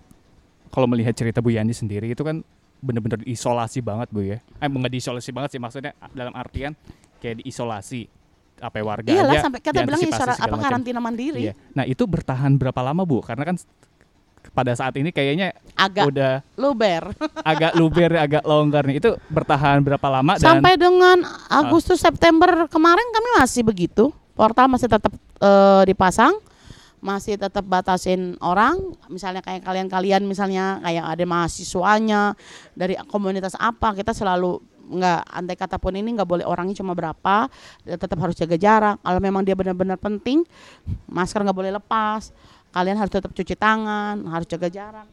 kalau melihat cerita Bu Yani sendiri itu kan bener-bener isolasi banget Bu ya. Eh nggak diisolasi banget sih maksudnya dalam artian kayak diisolasi apa ya, warga iyalah sampai kita bilang diantisipasi isola- segala apa macam. karantina mandiri Iya. Nah, itu bertahan berapa lama Bu? Karena kan pada saat ini kayaknya agak udah luber agak luber, agak longgar nih. Itu bertahan berapa lama dan Sampai dengan Agustus September kemarin kami masih begitu. Portal masih tetap eh, dipasang, masih tetap batasin orang. Misalnya kayak kalian-kalian misalnya kayak ada mahasiswanya dari komunitas apa, kita selalu nggak andai kata pun ini nggak boleh orangnya cuma berapa, dia tetap harus jaga jarak. Kalau memang dia benar-benar penting, masker nggak boleh lepas. Kalian harus tetap cuci tangan, harus jaga jarak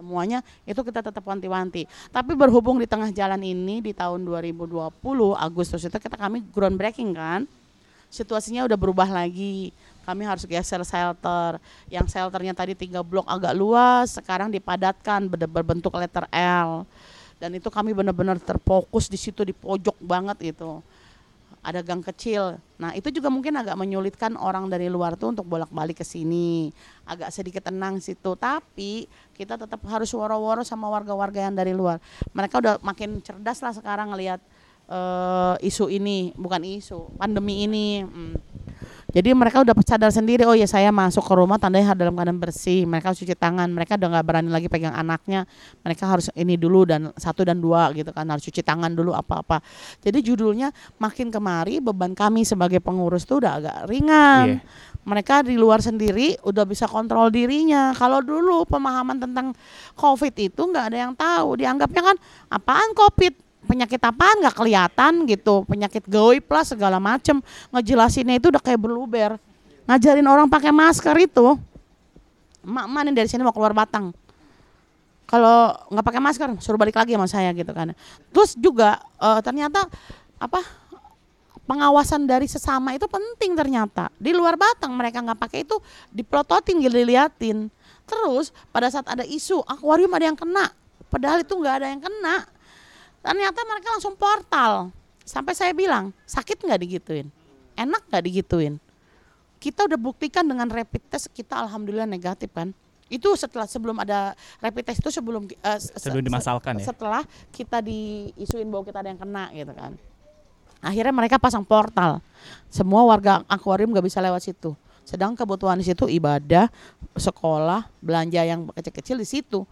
semuanya itu kita tetap wanti-wanti. Tapi berhubung di tengah jalan ini di tahun 2020 Agustus itu kita kami groundbreaking kan. Situasinya udah berubah lagi. Kami harus geser shelter. Yang shelternya tadi tiga blok agak luas, sekarang dipadatkan ber- berbentuk letter L. Dan itu kami benar-benar terfokus di situ di pojok banget itu ada gang kecil. Nah, itu juga mungkin agak menyulitkan orang dari luar tuh untuk bolak-balik ke sini. Agak sedikit tenang situ, tapi kita tetap harus woro-woro sama warga-warga yang dari luar. Mereka udah makin cerdas lah sekarang ngelihat eh, isu ini, bukan isu, pandemi ini. Hmm. Jadi mereka udah sadar sendiri, oh ya saya masuk ke rumah tandanya dalam keadaan bersih. Mereka harus cuci tangan, mereka udah nggak berani lagi pegang anaknya. Mereka harus ini dulu dan satu dan dua gitu kan, harus cuci tangan dulu apa-apa. Jadi judulnya makin kemari beban kami sebagai pengurus tuh udah agak ringan. Iya. Mereka di luar sendiri udah bisa kontrol dirinya. Kalau dulu pemahaman tentang COVID itu nggak ada yang tahu, dianggapnya kan apaan COVID? Penyakit apaan nggak kelihatan gitu penyakit goib lah segala macem. Ngejelasinnya itu udah kayak berluber ngajarin orang pakai masker itu emak nih dari sini mau keluar batang. Kalau nggak pakai masker suruh balik lagi sama saya gitu kan. Terus juga eh, ternyata apa pengawasan dari sesama itu penting ternyata. Di luar batang mereka nggak pakai itu diplototin diliatin. Terus pada saat ada isu akuarium ada yang kena. Padahal itu nggak ada yang kena ternyata mereka langsung portal. Sampai saya bilang sakit nggak digituin? Enak nggak digituin? Kita udah buktikan dengan rapid test kita alhamdulillah negatif kan? Itu setelah sebelum ada rapid test itu sebelum se- Sebelum se- dimasalkan ya? setelah kita diisuin bahwa kita ada yang kena gitu kan. Akhirnya mereka pasang portal. Semua warga akuarium nggak bisa lewat situ. Sedang kebutuhan di situ ibadah sekolah belanja yang kecil-kecil di situ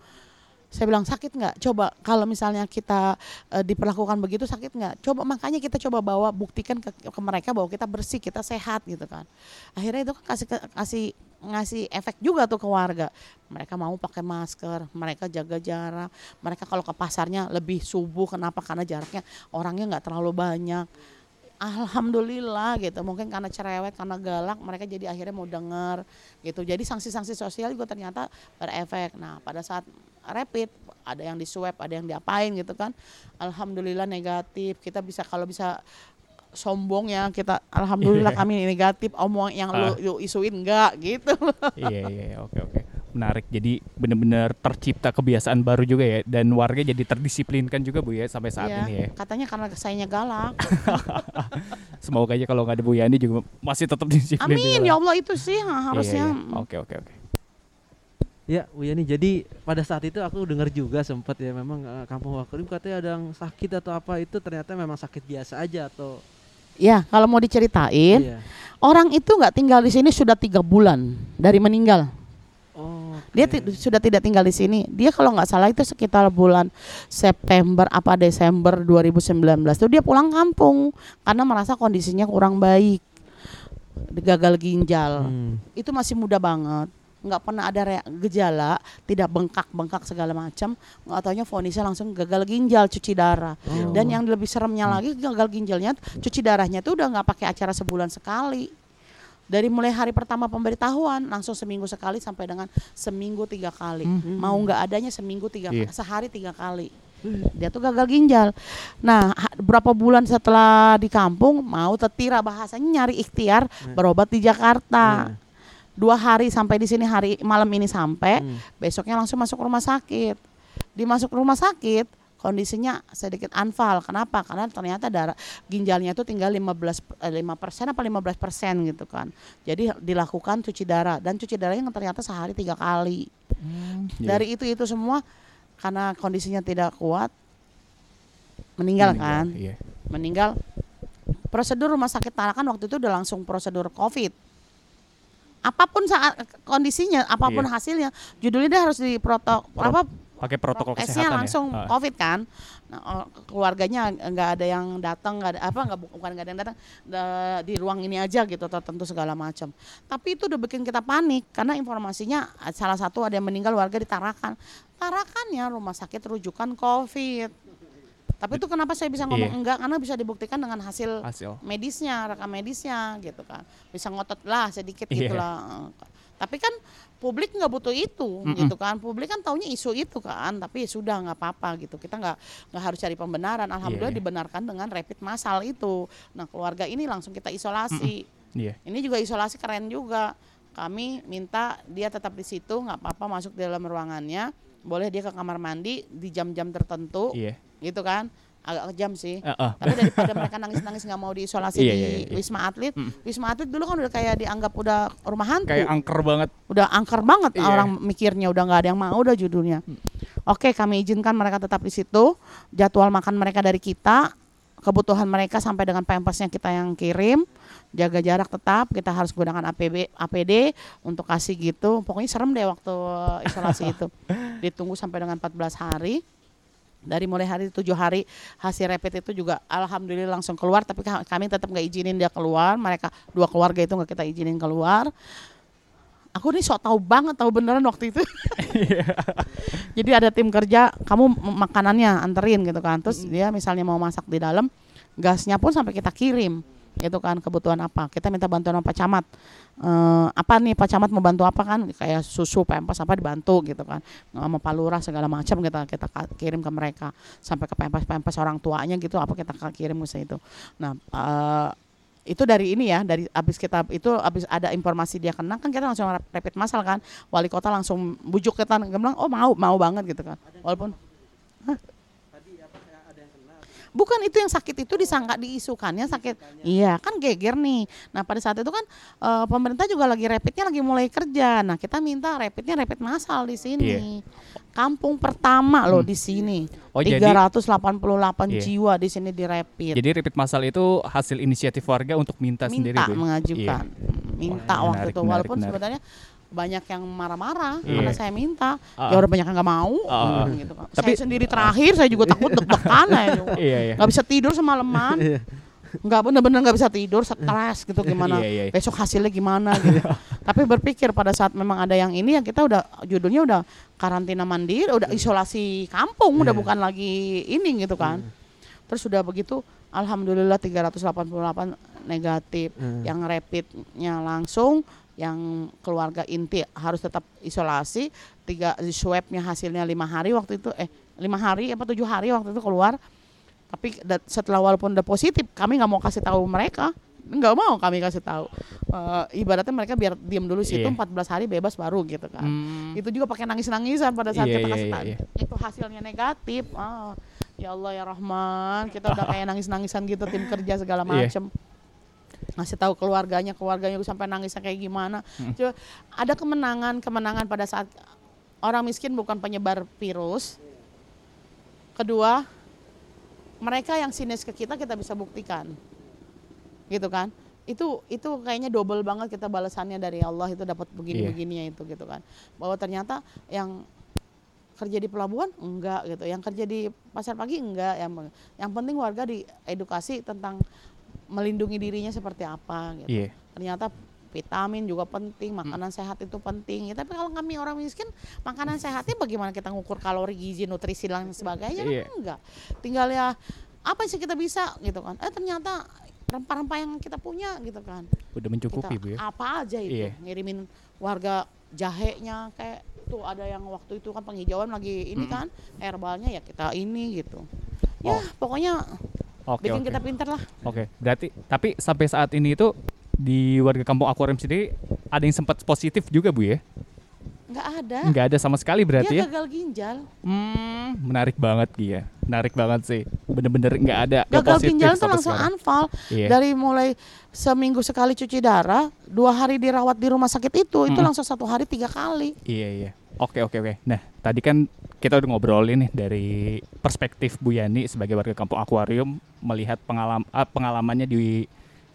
saya bilang sakit nggak? Coba kalau misalnya kita eh, diperlakukan begitu sakit nggak? Coba makanya kita coba bawa buktikan ke, ke mereka bahwa kita bersih kita sehat gitu kan. Akhirnya itu kan kasih kasih ngasih efek juga tuh ke warga. Mereka mau pakai masker mereka jaga jarak mereka kalau ke pasarnya lebih subuh kenapa? Karena jaraknya orangnya nggak terlalu banyak. Alhamdulillah gitu mungkin karena cerewet karena galak mereka jadi akhirnya mau dengar gitu. Jadi sanksi-sanksi sosial juga ternyata berefek. Nah pada saat rapid ada yang di swab ada yang diapain gitu kan. Alhamdulillah negatif. Kita bisa kalau bisa sombong ya kita Alhamdulillah Iya. kami negatif. Omong yang lu, Ah. lu isuin enggak gitu. Iya iya iya, oke oke. Menarik. Jadi benar-benar tercipta kebiasaan baru juga ya. Dan warga jadi terdisiplinkan juga bu ya sampai saat Iya, ini ya. Katanya karena sayanya galak. Semoga aja kalau nggak ada Bu Yani juga masih tetap disiplin amin. juga. ya Allah itu sih Iya, harusnya. iya. oke oke oke Ya, Bu Yani. Jadi pada saat itu aku dengar juga sempat ya memang eh, kampung Wakurim katanya ada yang sakit atau apa itu ternyata memang sakit biasa aja atau ya kalau mau diceritain iya. orang itu nggak tinggal di sini sudah tiga bulan dari meninggal Oh. Dia sudah tidak tinggal di sini. Dia kalau nggak salah itu sekitar bulan September apa Desember 2019 tuh dia pulang kampung karena merasa kondisinya kurang baik. Gagal ginjal. Hmm. Itu masih muda banget. Nggak pernah ada gejala, tidak bengkak-bengkak segala macam, nggak taunya vonisnya langsung gagal ginjal, cuci darah. Oh. Dan yang lebih seremnya lagi gagal ginjalnya, cuci darahnya tuh udah nggak pakai acara sebulan sekali. Dari mulai hari pertama pemberitahuan langsung seminggu sekali sampai dengan seminggu tiga kali. Hmm. Mau nggak adanya seminggu tiga Iya. sehari tiga kali. Dia tuh gagal ginjal. Nah, berapa bulan setelah di kampung mau tetira bahasanya nyari ikhtiar berobat di Jakarta. Nah. Dua hari sampai di sini hari malam ini sampai, Hmm. besoknya langsung masuk rumah sakit. Dimasuk rumah sakit, kondisinya sedikit anfal. Kenapa? Karena ternyata darah ginjalnya itu tinggal 15 eh, 5 persen apa 15 persen gitu kan. Jadi dilakukan cuci darah dan cuci darahnya yang ternyata sehari tiga kali. Iya. Dari itu itu semua karena kondisinya tidak kuat meninggal, kan, Iya. meninggal. Prosedur rumah sakit Tarakan waktu itu udah langsung prosedur COVID. Apa pun saat kondisinya, apa pun Iya. hasilnya, judulnya dia harus di proto Pro- apa Pakai protokol kesehatan langsung ya. COVID kan. Nah, oh, keluarganya nggak ada yang datang, nggak ada apa nggak bu- bukan nggak ada yang datang da- di ruang ini aja gitu tertentu segala macam. Tapi itu udah bikin kita panik karena informasinya ah, salah satu ada yang meninggal warga di Tarakan. Tarakan ya rumah sakit rujukan COVID. Tapi itu kenapa saya bisa ngomong Iya. enggak karena bisa dibuktikan dengan hasil hasil. medisnya, rekam medisnya gitu kan. Bisa ngotot lah sedikit Iya. gitu lah. Tapi kan publik nggak butuh itu Mm-mm. gitu kan. Publik kan taunya isu itu kan, tapi ya sudah nggak apa-apa gitu. Kita nggak nggak harus cari pembenaran. Alhamdulillah iya. dibenarkan dengan rapid massal itu. Nah, keluarga ini langsung kita isolasi. Iya. Ini juga isolasi keren juga. Kami minta dia tetap di situ, nggak apa-apa masuk di dalam ruangannya. Boleh dia ke kamar mandi di jam-jam tertentu, Iya. Gitu kan? Agak kejam sih. Heeh. Tapi daripada mereka nangis-nangis nggak mau diisolasi Iya, di iya, iya. Wisma Atlet, Mm. Wisma Atlet dulu kan udah kayak dianggap udah rumah hantu, Kayak angker banget. udah angker banget Iya. orang mikirnya udah nggak ada yang mau udah judulnya. Oke, kami izinkan mereka tetap di situ. Jadwal makan mereka dari kita, kebutuhan mereka sampai dengan pampasnya kita yang kirim. Jaga jarak tetap, kita harus gunakan APB, APD untuk kasih gitu. Pokoknya serem deh waktu isolasi itu. Ditunggu sampai dengan 14 hari. Dari mulai hari tujuh hari hasil rapid itu juga alhamdulillah langsung keluar tapi ka- kami tetap nggak izinin dia keluar. Mereka dua keluarga itu nggak kita izinin keluar. Aku nih sok tahu banget tahu beneran waktu itu. Jadi ada tim kerja kamu makanannya anterin gitu kan. Terus dia misalnya mau masak di dalam gasnya pun sampai kita kirim gitu kan kebutuhan apa? Kita minta bantuan sama Pak Camat. Eh, apa nih Pak Camat mau bantu apa kan? Kayak susu pempas apa dibantu gitu kan. Sama Pak Lurah segala macam kita kita kirim ke mereka. Sampai ke pempas pempas orang tuanya gitu apa kita kirim ke situ. Nah eh, itu dari ini ya dari abis kita itu abis ada informasi dia kena kan kita langsung rap- rapid massal kan. Wali kota langsung bujuk kita bilang oh mau mau banget gitu kan. Walaupun bukan itu yang sakit itu disangka diisukannya sakit. Iya kan geger nih. Nah pada saat itu kan eh, pemerintah juga lagi rapidnya lagi mulai kerja. Nah kita minta rapidnya rapid massal di sini. Kampung pertama loh di sini. Oh, jadi 388 Iya. jiwa di sini di rapid. Jadi repeat masal itu hasil inisiatif warga untuk minta, sendiri, minta Bu. mengajukan. Minta Wah, waktu menarik, itu. menarik, walaupun menarik. sebenarnya banyak yang marah-marah Iya. karena saya minta Ah. ya udah banyak yang nggak mau hmm, gitu kan. Tapi- saya sendiri terakhir saya juga takut deg-degan ya Iya, iya. nggak bisa tidur semalaman nggak bener-bener nggak bisa tidur stres gitu gimana Iya, iya. besok hasilnya gimana gitu tapi berpikir pada saat memang ada yang ini ya kita udah judulnya udah karantina mandiri udah isolasi kampung udah Iya. bukan lagi ini gitu kan terus sudah begitu alhamdulillah 388 negatif Hmm. yang rapidnya langsung yang keluarga inti harus tetap isolasi tiga swabnya hasilnya lima hari waktu itu eh lima hari apa tujuh hari waktu itu keluar. Tapi setelah walaupun udah positif kami nggak mau kasih tahu mereka. Nggak mau kami kasih tahu. Eh, ibaratnya mereka biar diem dulu situ Iya. 14 hari bebas baru gitu kan. Hmm, itu juga pakai nangis-nangisan pada saat Iya, kita iya, kasih iya, tahu. iya. itu hasilnya negatif. Ah ya Allah ya Rahman kita udah kayak nangis-nangisan gitu tim kerja segala macem ngasih tahu keluarganya keluarganya sampai nangisnya kayak gimana. Hmm. Coba, ada kemenangan kemenangan pada saat orang miskin bukan penyebar virus. Kedua mereka yang sinis ke kita kita bisa buktikan. Gitu kan? Itu itu kayaknya double banget kita balasannya dari Allah itu dapat begini Iya. begininya itu gitu kan. Bahwa ternyata yang kerja di pelabuhan enggak gitu. Yang kerja di pasar pagi enggak. Yang yang penting warga diedukasi tentang melindungi dirinya seperti apa gitu Iya. ternyata vitamin juga penting makanan sehat itu penting ya tapi kalau kami orang miskin makanan sehatnya bagaimana kita ngukur kalori gizi nutrisi dan sebagainya kan Iya. enggak tinggal ya apa sih kita bisa gitu kan eh ternyata rempah-rempah yang kita punya gitu kan Udah mencukupi, kita Bu ya. apa aja itu Iya. ngirimin warga jahenya kayak tuh ada yang waktu itu kan penghijauan lagi ini Mm. kan herbalnya ya kita ini gitu ya Oh. pokoknya Oke, bikin oke. kita pinter lah Oke, berarti tapi sampai saat ini itu di warga kampung Akuarium sendiri ada yang sempat positif juga, Bu ya? nggak ada Nggak ada sama sekali berarti dia ya? gagal ginjal Hmm, menarik banget Gia. Menarik banget sih. Bener-bener nggak ada gagal ginjal itu langsung sekarang. anfal Iya. dari mulai seminggu sekali cuci darah dua hari dirawat di rumah sakit itu itu Mm-mm. langsung satu hari tiga kali Iya iya. Oke oke oke. Nah tadi kan kita udah ngobrolin nih dari perspektif Bu Yani sebagai warga kampung akuarium melihat pengalam ah, pengalamannya di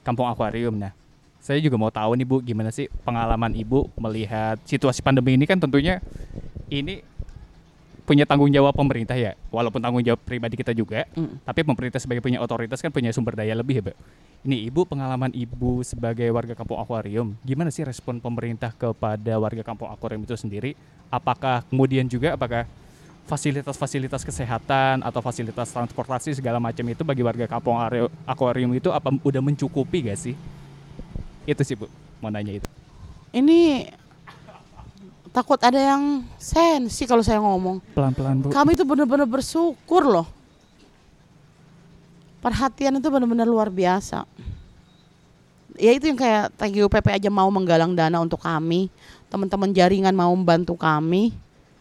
kampung akuarium. Nah saya juga mau tahu nih Bu gimana sih pengalaman Ibu melihat situasi pandemi ini kan tentunya ini punya tanggung jawab pemerintah ya walaupun tanggung jawab pribadi kita juga Mm. tapi pemerintah sebagai punya otoritas kan punya sumber daya lebih ya Mbak ini Ibu pengalaman Ibu sebagai warga kampung akuarium gimana sih respon pemerintah kepada warga kampung akuarium itu sendiri apakah kemudian juga apakah fasilitas-fasilitas kesehatan atau fasilitas transportasi segala macam itu bagi warga kampung akuarium itu apa udah mencukupi gak sih? Itu sih bu, mau nanya itu. Ini takut ada yang sensi kalau saya ngomong. Pelan-pelan bu. Kami itu benar-benar bersyukur loh. Perhatian itu benar-benar luar biasa. Ya itu yang kayak TGUPP aja mau menggalang dana untuk kami, teman-teman jaringan mau membantu kami,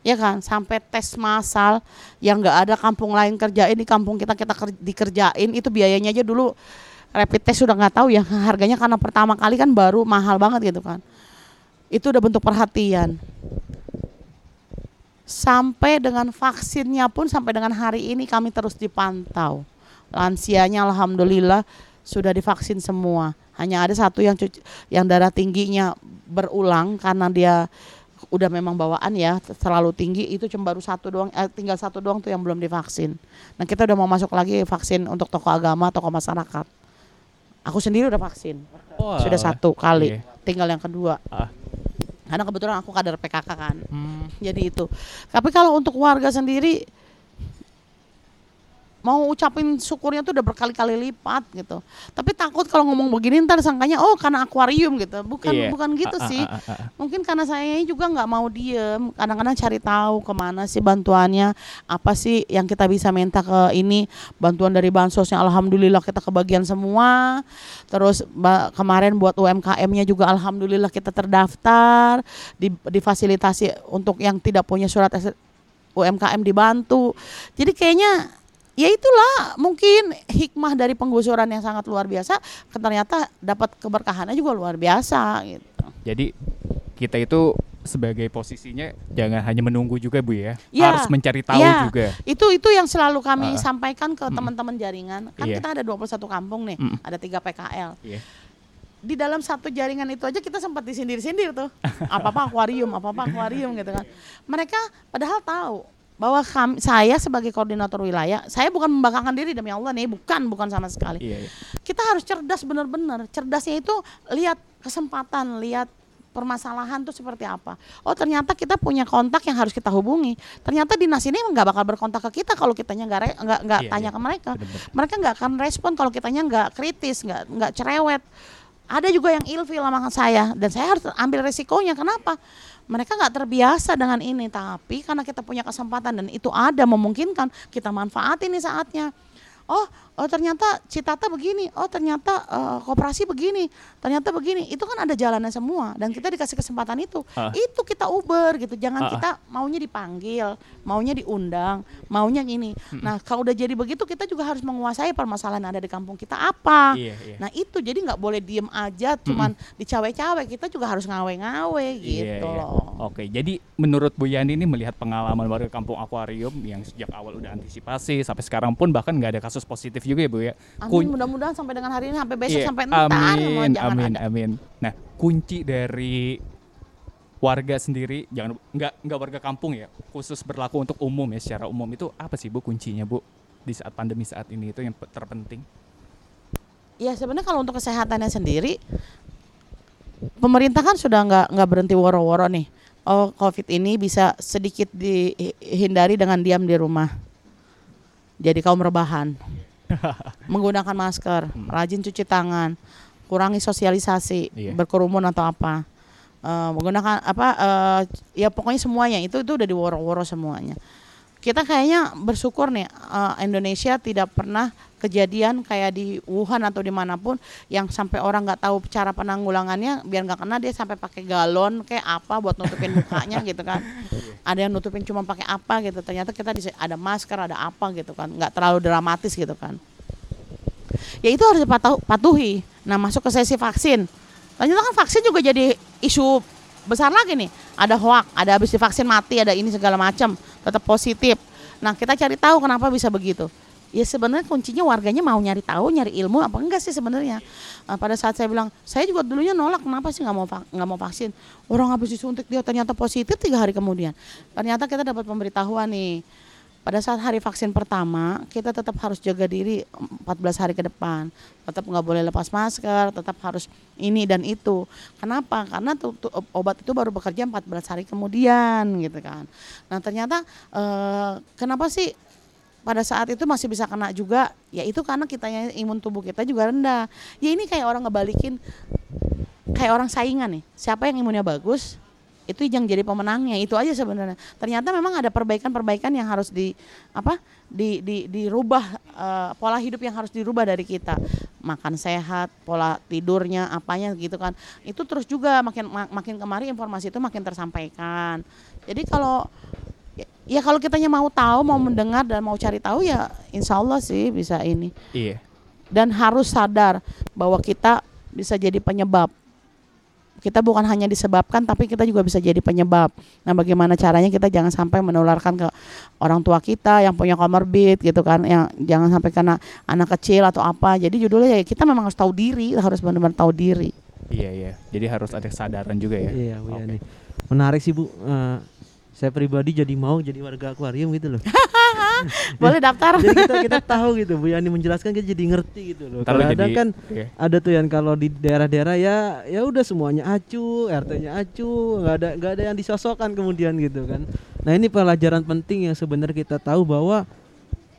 ya kan? Sampai tes massal yang nggak ada kampung lain kerjain di kampung kita kita ker- dikerjain itu biayanya aja dulu rapid test sudah nggak tahu ya harganya karena pertama kali kan baru mahal banget gitu kan. Itu udah bentuk perhatian sampai dengan vaksinnya pun sampai dengan hari ini kami terus dipantau. Lansianya alhamdulillah sudah divaksin semua. Hanya ada satu yang cuci, yang darah tingginya berulang karena dia udah memang bawaan ya terlalu tinggi itu cuma baru satu doang eh, tinggal satu doang tuh yang belum divaksin. Nah kita udah mau masuk lagi vaksin untuk tokoh agama tokoh masyarakat. Aku sendiri udah vaksin Wah. sudah satu kali, Iya. tinggal yang kedua. Ah. Karena kebetulan aku kader PKK kan Hmm, jadi itu. Tapi kalau untuk warga sendiri mau ucapin syukurnya tuh udah berkali-kali lipat gitu. Tapi takut kalau ngomong begini ntar sangkanya oh karena akuarium gitu. Bukan iya. bukan gitu ah, sih. ah, ah, ah. Mungkin karena saya juga nggak mau diem. Kadang-kadang cari tahu ke mana sih bantuannya, apa sih yang kita bisa minta ke ini bantuan dari bansosnya. Alhamdulillah kita kebagian semua. Terus kemarin buat UMKM-nya juga alhamdulillah kita terdaftar, di, difasilitasi untuk yang tidak punya surat UMKM dibantu. Jadi kayaknya ya itulah mungkin hikmah dari penggusuran yang sangat luar biasa. Ternyata dapat keberkahannya juga luar biasa gitu. Jadi kita itu sebagai posisinya jangan hanya menunggu juga bu ya, Iya. harus mencari tahu Iya. juga. Itu itu yang selalu kami Ah. sampaikan ke teman-teman jaringan. Kan Iya. kita ada 21 kampung nih, Mm. ada tiga PKL. Iya. Di dalam satu jaringan itu aja kita sempat disindir-sindir tuh. Apa-apa akuarium, apa-apa akuarium gitu kan. Mereka padahal tahu bahwa kami, saya sebagai koordinator wilayah, saya bukan membanggakan diri demi Allah nih, bukan, bukan sama sekali. Iya, iya. Kita harus cerdas benar-benar. Cerdasnya itu lihat kesempatan, lihat permasalahan tuh seperti apa. Oh ternyata kita punya kontak yang harus kita hubungi. Ternyata dinas ini nggak bakal berkontak ke kita kalau kitanya nggak nggak nggak Iya, tanya iya. ke mereka. Bener-bener. Mereka nggak akan respon kalau kitanya nggak kritis, nggak nggak cerewet. Ada juga yang ilfil sama saya dan saya harus ambil resikonya. Kenapa? Mereka nggak terbiasa dengan ini, tapi karena kita punya kesempatan dan itu ada memungkinkan kita manfaatin nih saatnya. Oh, oh ternyata Citata begini, oh ternyata eh, koperasi begini, ternyata begini. Itu kan ada jalannya semua dan kita dikasih kesempatan itu. Ah. Itu kita Uber gitu. Jangan ah. kita maunya dipanggil, maunya diundang, maunya ini. Nah, kalau udah jadi begitu kita juga harus menguasai permasalahan yang ada di kampung kita apa. Iya, iya. Nah, itu jadi nggak boleh diem aja cuman dicawe-cawe. Kita juga harus ngawe-ngawe Iya, gitu iya. loh. Oke, jadi menurut Bu Yani ini melihat pengalaman warga kampung akuarium yang sejak awal udah antisipasi sampai sekarang pun bahkan nggak ada kasus positif juga ya Bu ya. Amin mudah-mudahan sampai dengan hari ini sampai besok Iya, sampai ntar mau amin, amin, ada. amin. Nah, kunci dari warga sendiri jangan nggak nggak warga kampung ya, khusus berlaku untuk umum ya secara umum itu apa sih Bu kuncinya Bu di saat pandemi saat ini itu yang pe- terpenting? Ya sebenarnya kalau untuk kesehatannya sendiri, pemerintah kan sudah nggak nggak berhenti woro-woro nih. Oh COVID ini bisa sedikit dihindari dengan diam di rumah. Jadi kaum rebahan, menggunakan masker, rajin cuci tangan, kurangi sosialisasi, Iya. berkerumun atau apa, Eh, menggunakan apa? eh, ya pokoknya semuanya itu itu udah diworo-woro semuanya. Kita kayaknya bersyukur nih eh, Indonesia tidak pernah kejadian kayak di Wuhan atau di mana pun yang sampai orang nggak tahu cara penanggulangannya biar nggak kena dia sampai pakai galon kayak apa buat nutupin mukanya gitu kan. Ada yang nutupin cuma pakai apa gitu. Ternyata kita ada masker ada apa gitu kan. Nggak terlalu dramatis gitu kan. Ya itu harus dipatuhi nah masuk ke sesi vaksin. Ternyata kan vaksin juga jadi isu besar lagi nih ada hoak ada habis divaksin mati ada ini segala macam tetap positif. Nah kita cari tahu kenapa bisa begitu. Ya sebenarnya kuncinya warganya mau nyari tahu nyari ilmu apa enggak sih sebenarnya? Nah, pada saat saya bilang saya juga dulunya nolak kenapa sih nggak mau nggak mau vaksin? Orang habis disuntik dia ternyata positif tiga hari kemudian. Ternyata kita dapat pemberitahuan nih pada saat hari vaksin pertama kita tetap harus jaga diri 14 hari ke depan. Tetap nggak boleh lepas masker tetap harus ini dan itu. Kenapa? Karena tuh, tuh, obat itu baru bekerja 14 hari kemudian gitu kan. Nah ternyata eh, kenapa sih pada saat itu masih bisa kena juga? Ya itu karena kitanya imun tubuh kita juga rendah. Ya ini kayak orang ngebalikin kayak orang saingan nih. Siapa yang imunnya bagus itu yang jadi pemenangnya itu aja sebenarnya. Ternyata memang ada perbaikan-perbaikan yang harus di apa di, di dirubah eh, pola hidup yang harus dirubah dari kita. Makan sehat pola tidurnya apanya gitu kan. Itu terus juga makin ma- makin kemari informasi itu makin tersampaikan. Jadi kalau ya, ya kalau kitanya mau tahu mau mendengar dan mau cari tahu ya insya Allah sih bisa ini. Iya. dan harus sadar bahwa kita bisa jadi penyebab. Kita bukan hanya disebabkan tapi kita juga bisa jadi penyebab. Nah, bagaimana caranya kita jangan sampai menularkan ke orang tua kita yang punya comorbid gitu kan, yang jangan sampai kena anak kecil atau apa. Jadi judulnya ya kita memang harus tahu diri, harus benar-benar tahu diri. Iya, iya. Jadi harus ada kesadaran juga ya. Iya, Bu Oke. Yani. Menarik sih, Bu. Eh, saya pribadi jadi mau jadi warga akuarium gitu loh. Boleh daftar? jadi kita kita tahu gitu Bu Yani menjelaskan kita jadi ngerti gitu loh. Kadang jadi- kan Iya. ada tuh yang kalau di daerah-daerah ya ya udah semuanya acu, RT-nya acu, nggak ada nggak ada yang disosokkan kemudian gitu kan. Nah, ini pelajaran penting yang sebenarnya kita tahu bahwa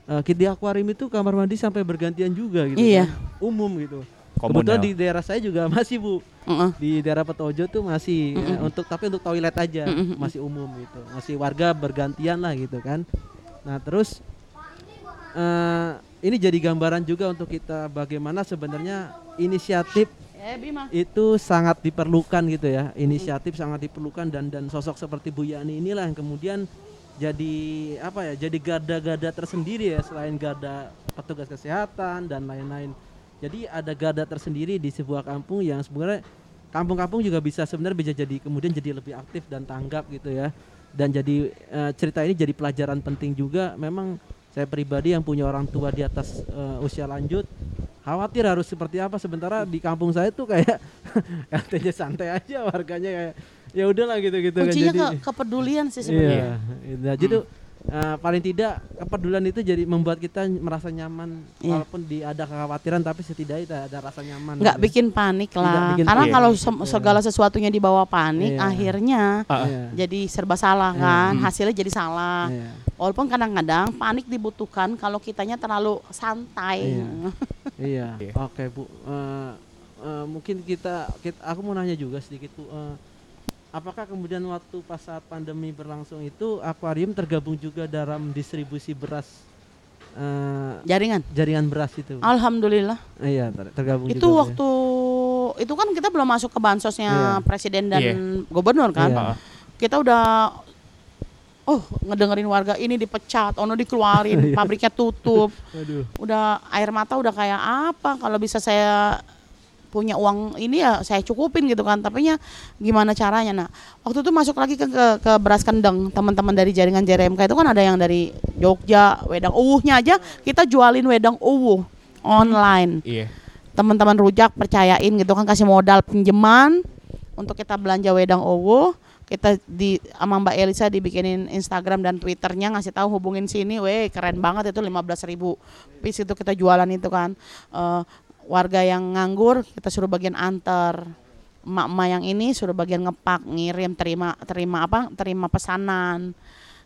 eh, di akuarium itu kamar mandi sampai bergantian juga gitu Iya. kan. Umum gitu. Kebetulan di daerah saya juga masih Bu. Heeh. di daerah Petojo tuh masih eh, untuk tapi untuk toilet aja. Mm-mm. masih umum gitu. Masih warga bergantian lah gitu kan. Nah terus eh ini jadi gambaran juga untuk kita bagaimana sebenarnya inisiatif Eh, itu sangat diperlukan gitu ya. Inisiatif sangat diperlukan dan dan sosok seperti Bu Yani inilah yang kemudian jadi apa ya jadi garda-garda tersendiri ya selain garda petugas kesehatan dan lain-lain jadi ada garda tersendiri di sebuah kampung yang sebenarnya kampung-kampung juga bisa sebenarnya bisa jadi kemudian jadi lebih aktif dan tanggap gitu ya. Dan jadi eh, cerita ini jadi pelajaran penting juga. Memang saya pribadi yang punya orang tua di atas eh, usia lanjut khawatir harus seperti apa. Sementara di kampung saya tuh kayak RT-nya santai aja warganya kayak ya udahlah gitu-gitu kan. Kuncinya jadi ke kepedulian sih sebenarnya. iya nah, jadi eh, paling tidak kepedulian itu jadi membuat kita merasa nyaman Iya. walaupun di ada kekhawatiran tapi setidaknya ada rasa nyaman nggak gitu. bikin panik lah bikin karena panik. kalau Iya. sem- segala sesuatunya dibawa panik Iya. akhirnya Ah, ah. Iya. jadi serba salah Iya. kan Hmm. hasilnya jadi salah Iya. walaupun kadang-kadang panik dibutuhkan kalau kitanya terlalu santai Iya. Iya, Iya. oke Bu. Eh, eh, mungkin kita, kita, aku mau nanya juga sedikit Bu. Eh, apakah kemudian waktu pas saat pandemi berlangsung itu akuarium tergabung juga dalam distribusi beras eh, jaringan jaringan beras itu? alhamdulillah iya, ter- tergabung itu juga. Ya? waktu itu kan kita belum masuk ke bansosnya Iya. presiden dan Iya. gubernur kan Iya. Kita udah oh ngedengerin warga ini dipecat ono dikeluarin Iya. pabriknya tutup Aduh. udah air mata udah kayak apa kalau bisa saya punya uang ini ya saya cukupin gitu kan. Tapi nya gimana caranya? Nah waktu itu masuk lagi ke ke, ke beras kendeng teman-teman dari jaringan JRMK itu kan ada yang dari Jogja wedang uwuhnya aja kita jualin wedang uwuh online. Iya. teman-teman rujak percayain gitu kan kasih modal pinjaman untuk kita belanja wedang uwuh. Kita di sama Mbak Elisa dibikinin Instagram dan Twitternya ngasih tahu hubungin sini, weh keren banget itu 15.000 ribu piece itu kita jualan itu kan. Eh, warga yang nganggur kita suruh bagian antar emak-emak yang ini suruh bagian ngepak ngirim terima terima apa terima pesanan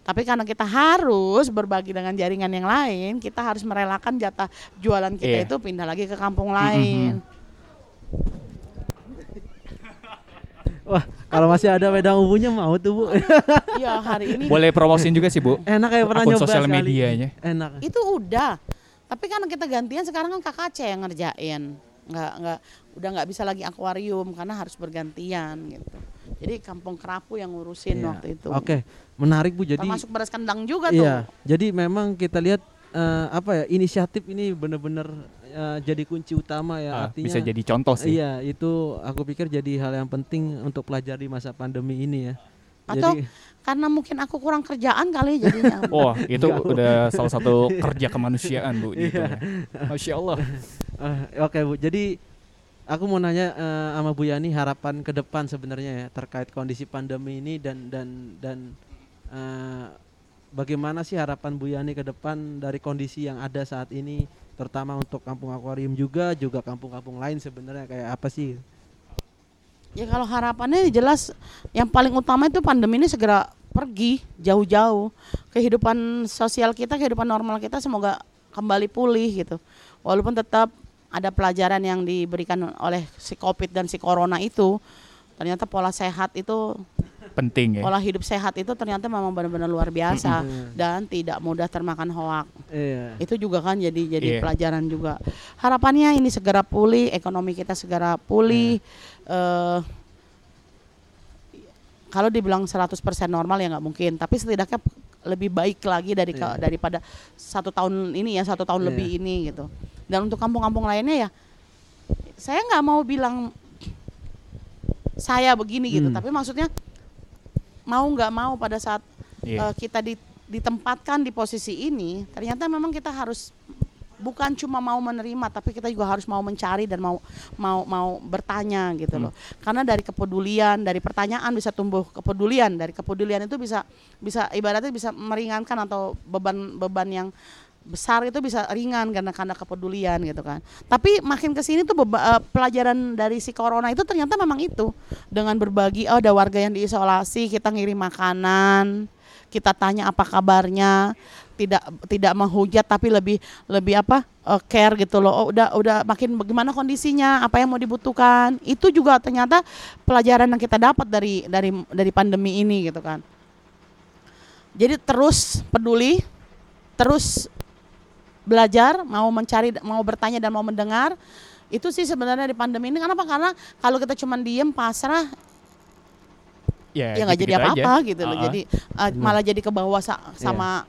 tapi karena kita harus berbagi dengan jaringan yang lain kita harus merelakan jatah jualan kita Iya. itu pindah lagi ke kampung lain Wah, kalau masih ada wedang ubunya mau tuh Bu. iya hari ini Boleh promosin juga sih, Bu. Enak kayak pernah Akun nyoba sosial medianya. Enak. itu udah tapi karena kita gantian sekarang kan KKC yang ngerjain nggak nggak udah nggak bisa lagi akuarium karena harus bergantian gitu jadi kampung kerapu yang ngurusin Iya. waktu itu Oke, menarik Bu. Jadi termasuk beras kendang juga Iya, tuh jadi memang kita lihat eh, apa ya inisiatif ini benar-benar eh, jadi kunci utama ya Ah, artinya. bisa jadi contoh sih. Iya, itu aku pikir jadi hal yang penting untuk pelajari masa pandemi ini ya. Atau- jadi, karena mungkin aku kurang kerjaan kali jadinya Wah, itu Enggak, Bu. udah salah satu kerja kemanusiaan, Bu. Gitu. Iya. Masya Allah. eh, oke Bu. Jadi aku mau nanya eh, sama Bu Yani harapan ke depan sebenarnya ya terkait kondisi pandemi ini dan dan dan eh, bagaimana sih harapan Bu Yani ke depan dari kondisi yang ada saat ini terutama untuk kampung akuarium juga juga kampung-kampung lain sebenarnya kayak apa sih? Ya kalau harapannya jelas yang paling utama itu pandemi ini segera pergi jauh-jauh. Kehidupan sosial kita, kehidupan normal kita semoga kembali pulih gitu. Walaupun tetap ada pelajaran yang diberikan oleh si Covid dan si Corona itu, ternyata pola sehat itu Penting ya. pola hidup sehat itu ternyata memang benar-benar luar biasa dan tidak mudah termakan hoak. Iya. Itu juga kan jadi Iya. jadi pelajaran juga. Harapannya ini segera pulih, ekonomi kita segera pulih. eh kalau dibilang 100% normal ya nggak mungkin, tapi setidaknya lebih baik lagi dari Iya. daripada satu tahun ini ya satu tahun Iya. lebih ini gitu. Dan untuk kampung-kampung lainnya ya, saya nggak mau bilang saya begini gitu, Hmm. tapi maksudnya mau nggak mau pada saat Iya. eh, kita di- ditempatkan di posisi ini, ternyata memang kita harus bukan cuma mau menerima, tapi kita juga harus mau mencari dan mau mau mau bertanya gitu loh. Karena dari kepedulian, dari pertanyaan bisa tumbuh kepedulian, dari kepedulian itu bisa bisa ibaratnya bisa meringankan atau beban-beban yang besar itu bisa ringan karena karena kepedulian gitu kan. Tapi makin ke sini tuh beba- eh, pelajaran dari si corona itu ternyata memang itu dengan berbagi oh ada warga yang diisolasi, kita ngirim makanan, kita tanya apa kabarnya, tidak tidak menghujat tapi lebih lebih apa eh, care gitu loh. Oh, udah udah makin bagaimana kondisinya, apa yang mau dibutuhkan. Itu juga ternyata pelajaran yang kita dapat dari dari dari pandemi ini gitu kan. Jadi terus peduli, terus belajar, mau mencari, mau bertanya dan mau mendengar. Itu sih sebenarnya di pandemi ini kenapa? Karena kalau kita cuma diem pasrah ya, ya nggak jadi gitu-gitu aja. apa-apa gitu loh. Ah, ah. Jadi uh, malah jadi ke bawah sa- sama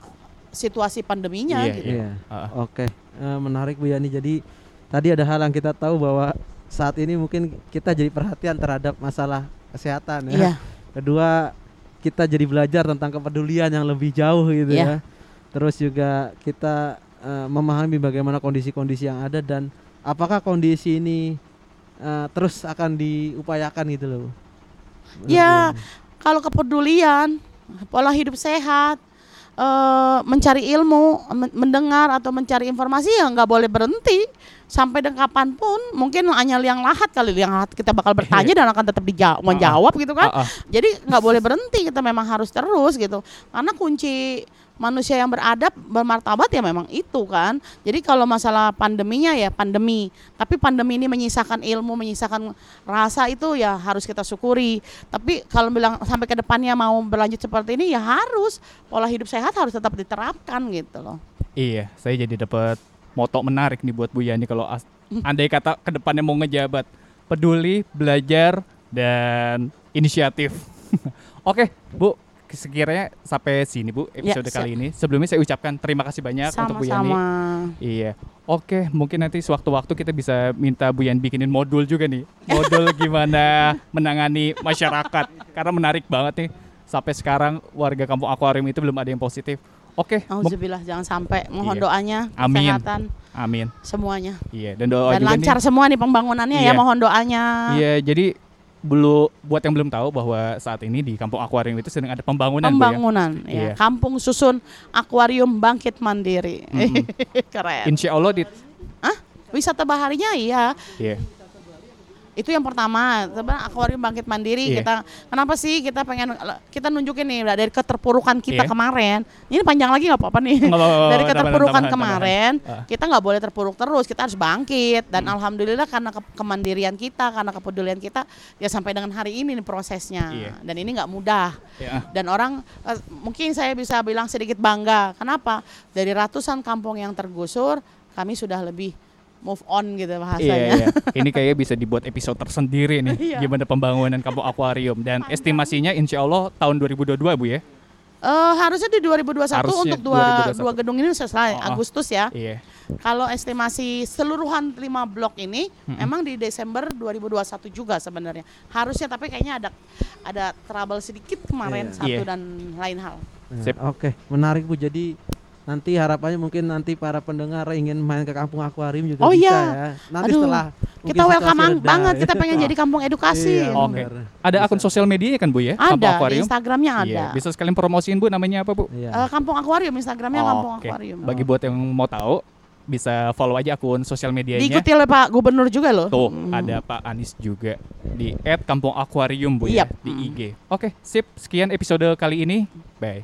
situasi pandeminya Iya, gitu. Iya. Ah, ah. Oke, Eh, menarik Bu Yani. Jadi tadi ada hal yang kita tahu bahwa saat ini mungkin kita jadi perhatian terhadap masalah kesehatan ya. Iya. Kedua, kita jadi belajar tentang kepedulian yang lebih jauh gitu Iya. ya. Terus juga kita eh, memahami bagaimana kondisi-kondisi yang ada dan apakah kondisi ini eh, terus akan diupayakan gitu loh. Ya, Yani. kalau kepedulian, pola hidup sehat, eh, mencari ilmu, men- mendengar atau mencari informasi ya nggak boleh berhenti sampai dengan kapan pun. Mungkin hanya liang lahat kali liang lahat kita bakal bertanya dan akan tetap dijawab menjawab gitu kan. Ah, ah. Jadi nggak boleh berhenti kita memang harus terus gitu. Karena kunci manusia yang beradab bermartabat ya memang itu kan. Jadi kalau masalah pandeminya ya pandemi. Tapi pandemi ini menyisakan ilmu, menyisakan rasa itu ya harus kita syukuri. Tapi kalau bilang sampai ke depannya mau berlanjut seperti ini ya harus pola hidup sehat harus tetap diterapkan gitu loh. Iya, saya jadi dapat moto menarik nih buat Bu Yani kalau as- andai kata ke depannya mau ngejabat peduli, belajar dan inisiatif. Oke, Bu, sekiranya sampai sini Bu episode Ya, kali ini. Sebelumnya saya ucapkan terima kasih banyak untuk Bu Yani. Iya. Oke, mungkin nanti sewaktu-waktu kita bisa minta Bu Yan bikinin modul juga nih. Modul gimana menangani masyarakat. Karena menarik banget nih. Sampai sekarang warga kampung akuarium itu belum ada yang positif. Oke, Auzubillah jangan sampai mohon Iya. doanya Amin. kesehatan amin. semuanya. Iya, dan doa Dan juga lancar nih. semua nih pembangunannya Iya. ya mohon doanya. Iya, jadi belum buat yang belum tahu bahwa saat ini di kampung akuarium itu sedang ada pembangunan, Bu, ya. Pembangunan ya. Iya. Kampung susun akuarium bangkit mandiri. Mm-mm. Keren. Insya Allah di Wisata baharinya iya. Iya. Itu yang pertama, sebenarnya akuarium bangkit mandiri Iya. kita kenapa sih kita pengen kita nunjukin nih dari keterpurukan kita Iya. kemarin. Ini panjang lagi nggak apa-apa nih. Nggak dari keterpurukan tambahan, kemarin, tambahan. Ah. kita nggak boleh terpuruk terus, kita harus bangkit dan alhamdulillah karena ke- kemandirian kita, karena kepedulian kita ya sampai dengan hari ini nih prosesnya. Iya. Dan ini nggak mudah. Ya. dan orang eh, mungkin saya bisa bilang sedikit bangga. Kenapa? Dari ratusan kampung yang tergusur, kami sudah lebih move on gitu Iya, bahasanya. iya. Ini kayaknya bisa dibuat episode tersendiri nih Iya. gimana pembangunan kampung akuarium dan estimasinya insya Allah tahun 2022 Bu ya. Eh, harusnya di 2021 Harusnya untuk dua 2021. dua gedung ini selesai Oh, oh. Agustus ya. Iya. Kalau estimasi seluruhan lima blok ini memang di Desember 2021 juga sebenarnya. Harusnya tapi kayaknya ada ada trouble sedikit kemarin Iya. satu Iya. dan lain hal. Nah, Sip. Oke, menarik Bu. Jadi nanti harapannya mungkin nanti para pendengar ingin main ke kampung akuarium juga Oh bisa iya. ya. Nanti Aduh, setelah Kita welcome reda, banget, ya. kita pengen jadi kampung edukasi. Iya, Oke. benar. Ada Bisa. akun sosial medianya kan Bu ya? Kampung Ada, di Akuarium. Instagramnya ada. Iya, bisa sekalian promosiin Bu namanya apa Bu? Iya. Eh, kampung akuarium, Instagramnya kampung Oke. akuarium. Bagi buat yang mau tahu bisa follow aja akun sosial medianya. Diikuti oleh Pak Gubernur juga loh. Tuh, Hmm. ada Pak Anies juga di @kampung akuarium Bu ya Yap. di IG. Oke, sip. Sekian episode kali ini. Bye.